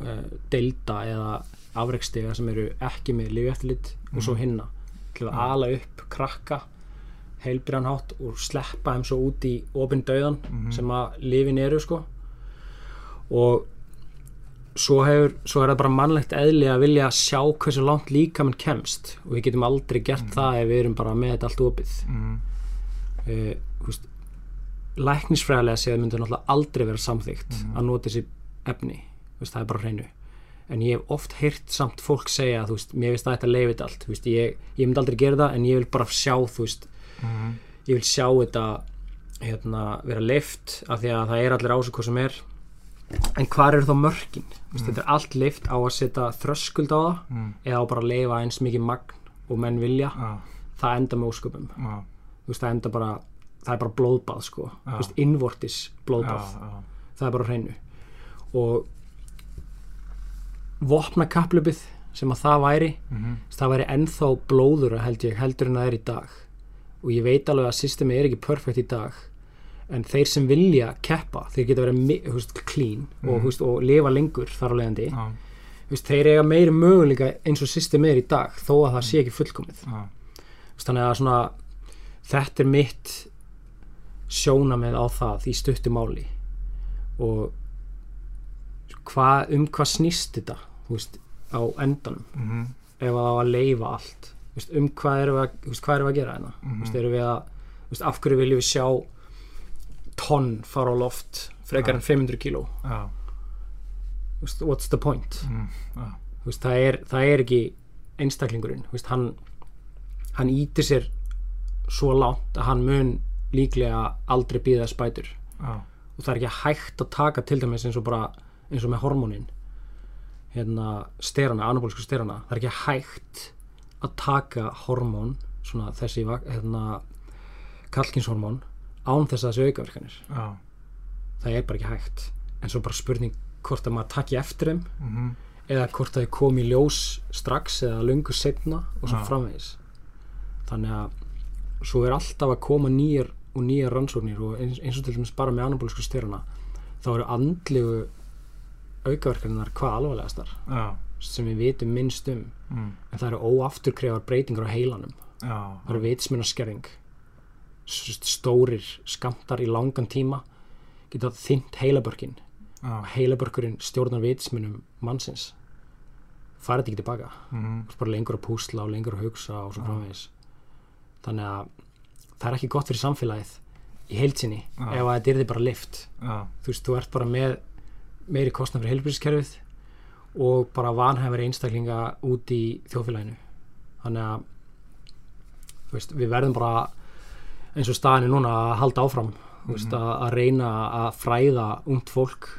uh, deilda eða afrekstiga sem eru ekki með lífjættilit og svo hinna til að
Mhm.
ala upp krakka heilbyrjanhátt og sleppa þeim svo út í opinn dauðan
Mhm.
sem að lifin eru sko og svo, hefur, svo er það bara mannlegt eðli að vilja sjá hversu langt líkamann kemst og við getum aldrei gert
Mhm.
það ef við erum bara með þetta allt opið
mm
uh, veist, læknisfræðilega séð myndir náttúrulega aldrei vera samþygt
Mhm.
að nota þessi efni veist, það er bara hreinu en ég hef oft heyrt samt fólk segja þú veist, mér finnst það þetta leifit allt veist, ég, ég myndi aldrei gera það en ég vil bara sjá þú veist,
-hmm.
ég vil sjá þetta hérna, vera leift af því að það er allir ásök hvað sem er. En hvar eru þá mörkin? Veist, þetta er allt leift á að setja þröskuld á það
mm.
eða á bara að leifa eins mikið magn og menn vilja,
Já,
það enda með ósköpum. Þú veist, það enda bara það er bara blóðbað sko, veist, innvortis blóðbað, það er bara hreinu. Og vopnakapplöpið sem að það væri
mm
það væri ennþá blóðura held ég heldur en það er í dag. Og ég veit alveg að systemi er ekki perfekt í dag en þeir sem vilja keppa þeir geta verið veist, clean og,
Mhm.
þú veist, og lifa lengur þar á leiðandi. Þú veist, þeir eiga meiri möguleika eins og systemi er í dag þó að það sé ekki fullkomið. Þú veist, þannig að svona þetta er mitt sjónamið á það í stuttu máli. Og hva, um hvað snýst þetta veist, á endanum.
Mhm,
ef það á að leifa allt. Veist, um hvað erum við erum við að gera hérna. Þú veist, erum við að, af hverju viljum við sjá tonn fara á loft frekar en 500 kíló? Veist, what's the point?
Já,
Þú veist, það, er, það er ekki einstaklingurinn. Hann, hann ítir sér svo langt að hann mun líklega aldrei býða spætur. Og það er ekki hægt að taka til dæmis eins og bara eins og með hormónin hérna sterana, anabólisku sterana það er ekki hægt að taka hormón svona þessi hérna kalkinshormón án þess að þessi aukaverkanir.
Já,
það er bara ekki hægt. En svo bara spurning hvort að maður taki eftir þeim
mhm,
eða hvort það kom í ljós strax eða lungu setna og svo
Já.
framvegis. Þannig að svo er alltaf að koma nýjar og nýjar rannsóknir og eins, eins og til dæmis bara með anabólisku styrana þá eru andlegu aukaverkarinnar hvað alvarlegastar
já,
sem við vitum minnst um.
Mm,
en það eru óafturkrefar breytingar á heilanum.
Já,
það eru vitsmunaskerring stórir skamtar í langan tíma geta þynt heilabörkin.
Já,
og heilabörkurinn stjórnar vitsmunum mannsins. Farið þetta ekki tilbaka Þú ert bara lengur að púsla og lengur að hugsa og svo framvegis. Þannig að það er ekki gott fyrir samfélagið í heilsinni ef að þetta er þið bara lift
já,
þú veist, þú ert bara með meiri kostnað fyrir heilbríðskerfið og bara vanhæfari einstaklinga út í þjóðfélaginu þannig að veist, við verðum bara eins og staðinu núna að halda áfram þú veist, að, að reyna að fræða ungt fólk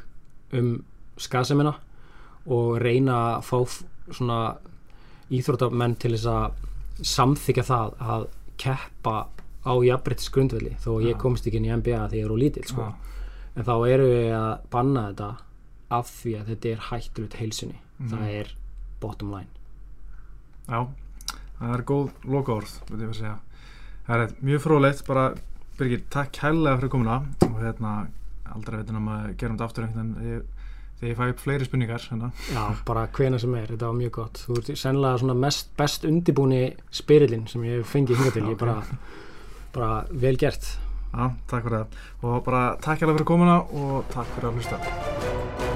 um skaðsemina og reyna að fá svona íþróttamenn til þess að samþykja það að keppa á jafnbrettis grundvelli þó að ég
Já.
komst ekki inn í NBA því ég er úr lítill sko.
já,
en þá erum við að banna þetta af því að þetta er hættulegt heilsunni
Mhm.
það er bottom line
já, það er góð lokaorð, veit ég að segja. Það er mjög fróðleitt, bara Birgir, takk kærlega fyrir komuna og hérna, aldrei veitin um að gera um þetta aftur einhvern veginn þegar- ég fæ upp fleiri spurningar, hérna.
já, bara hvena sem er, þetta var mjög gott þú ert sennilega svona mest best undibúni spyrillin sem ég hef fengið hingað til ég
Ok.
bara, bara vel gert
Já, takk fyrir það og bara takk kærlega fyrir komuna og takk fyrir að hlusta.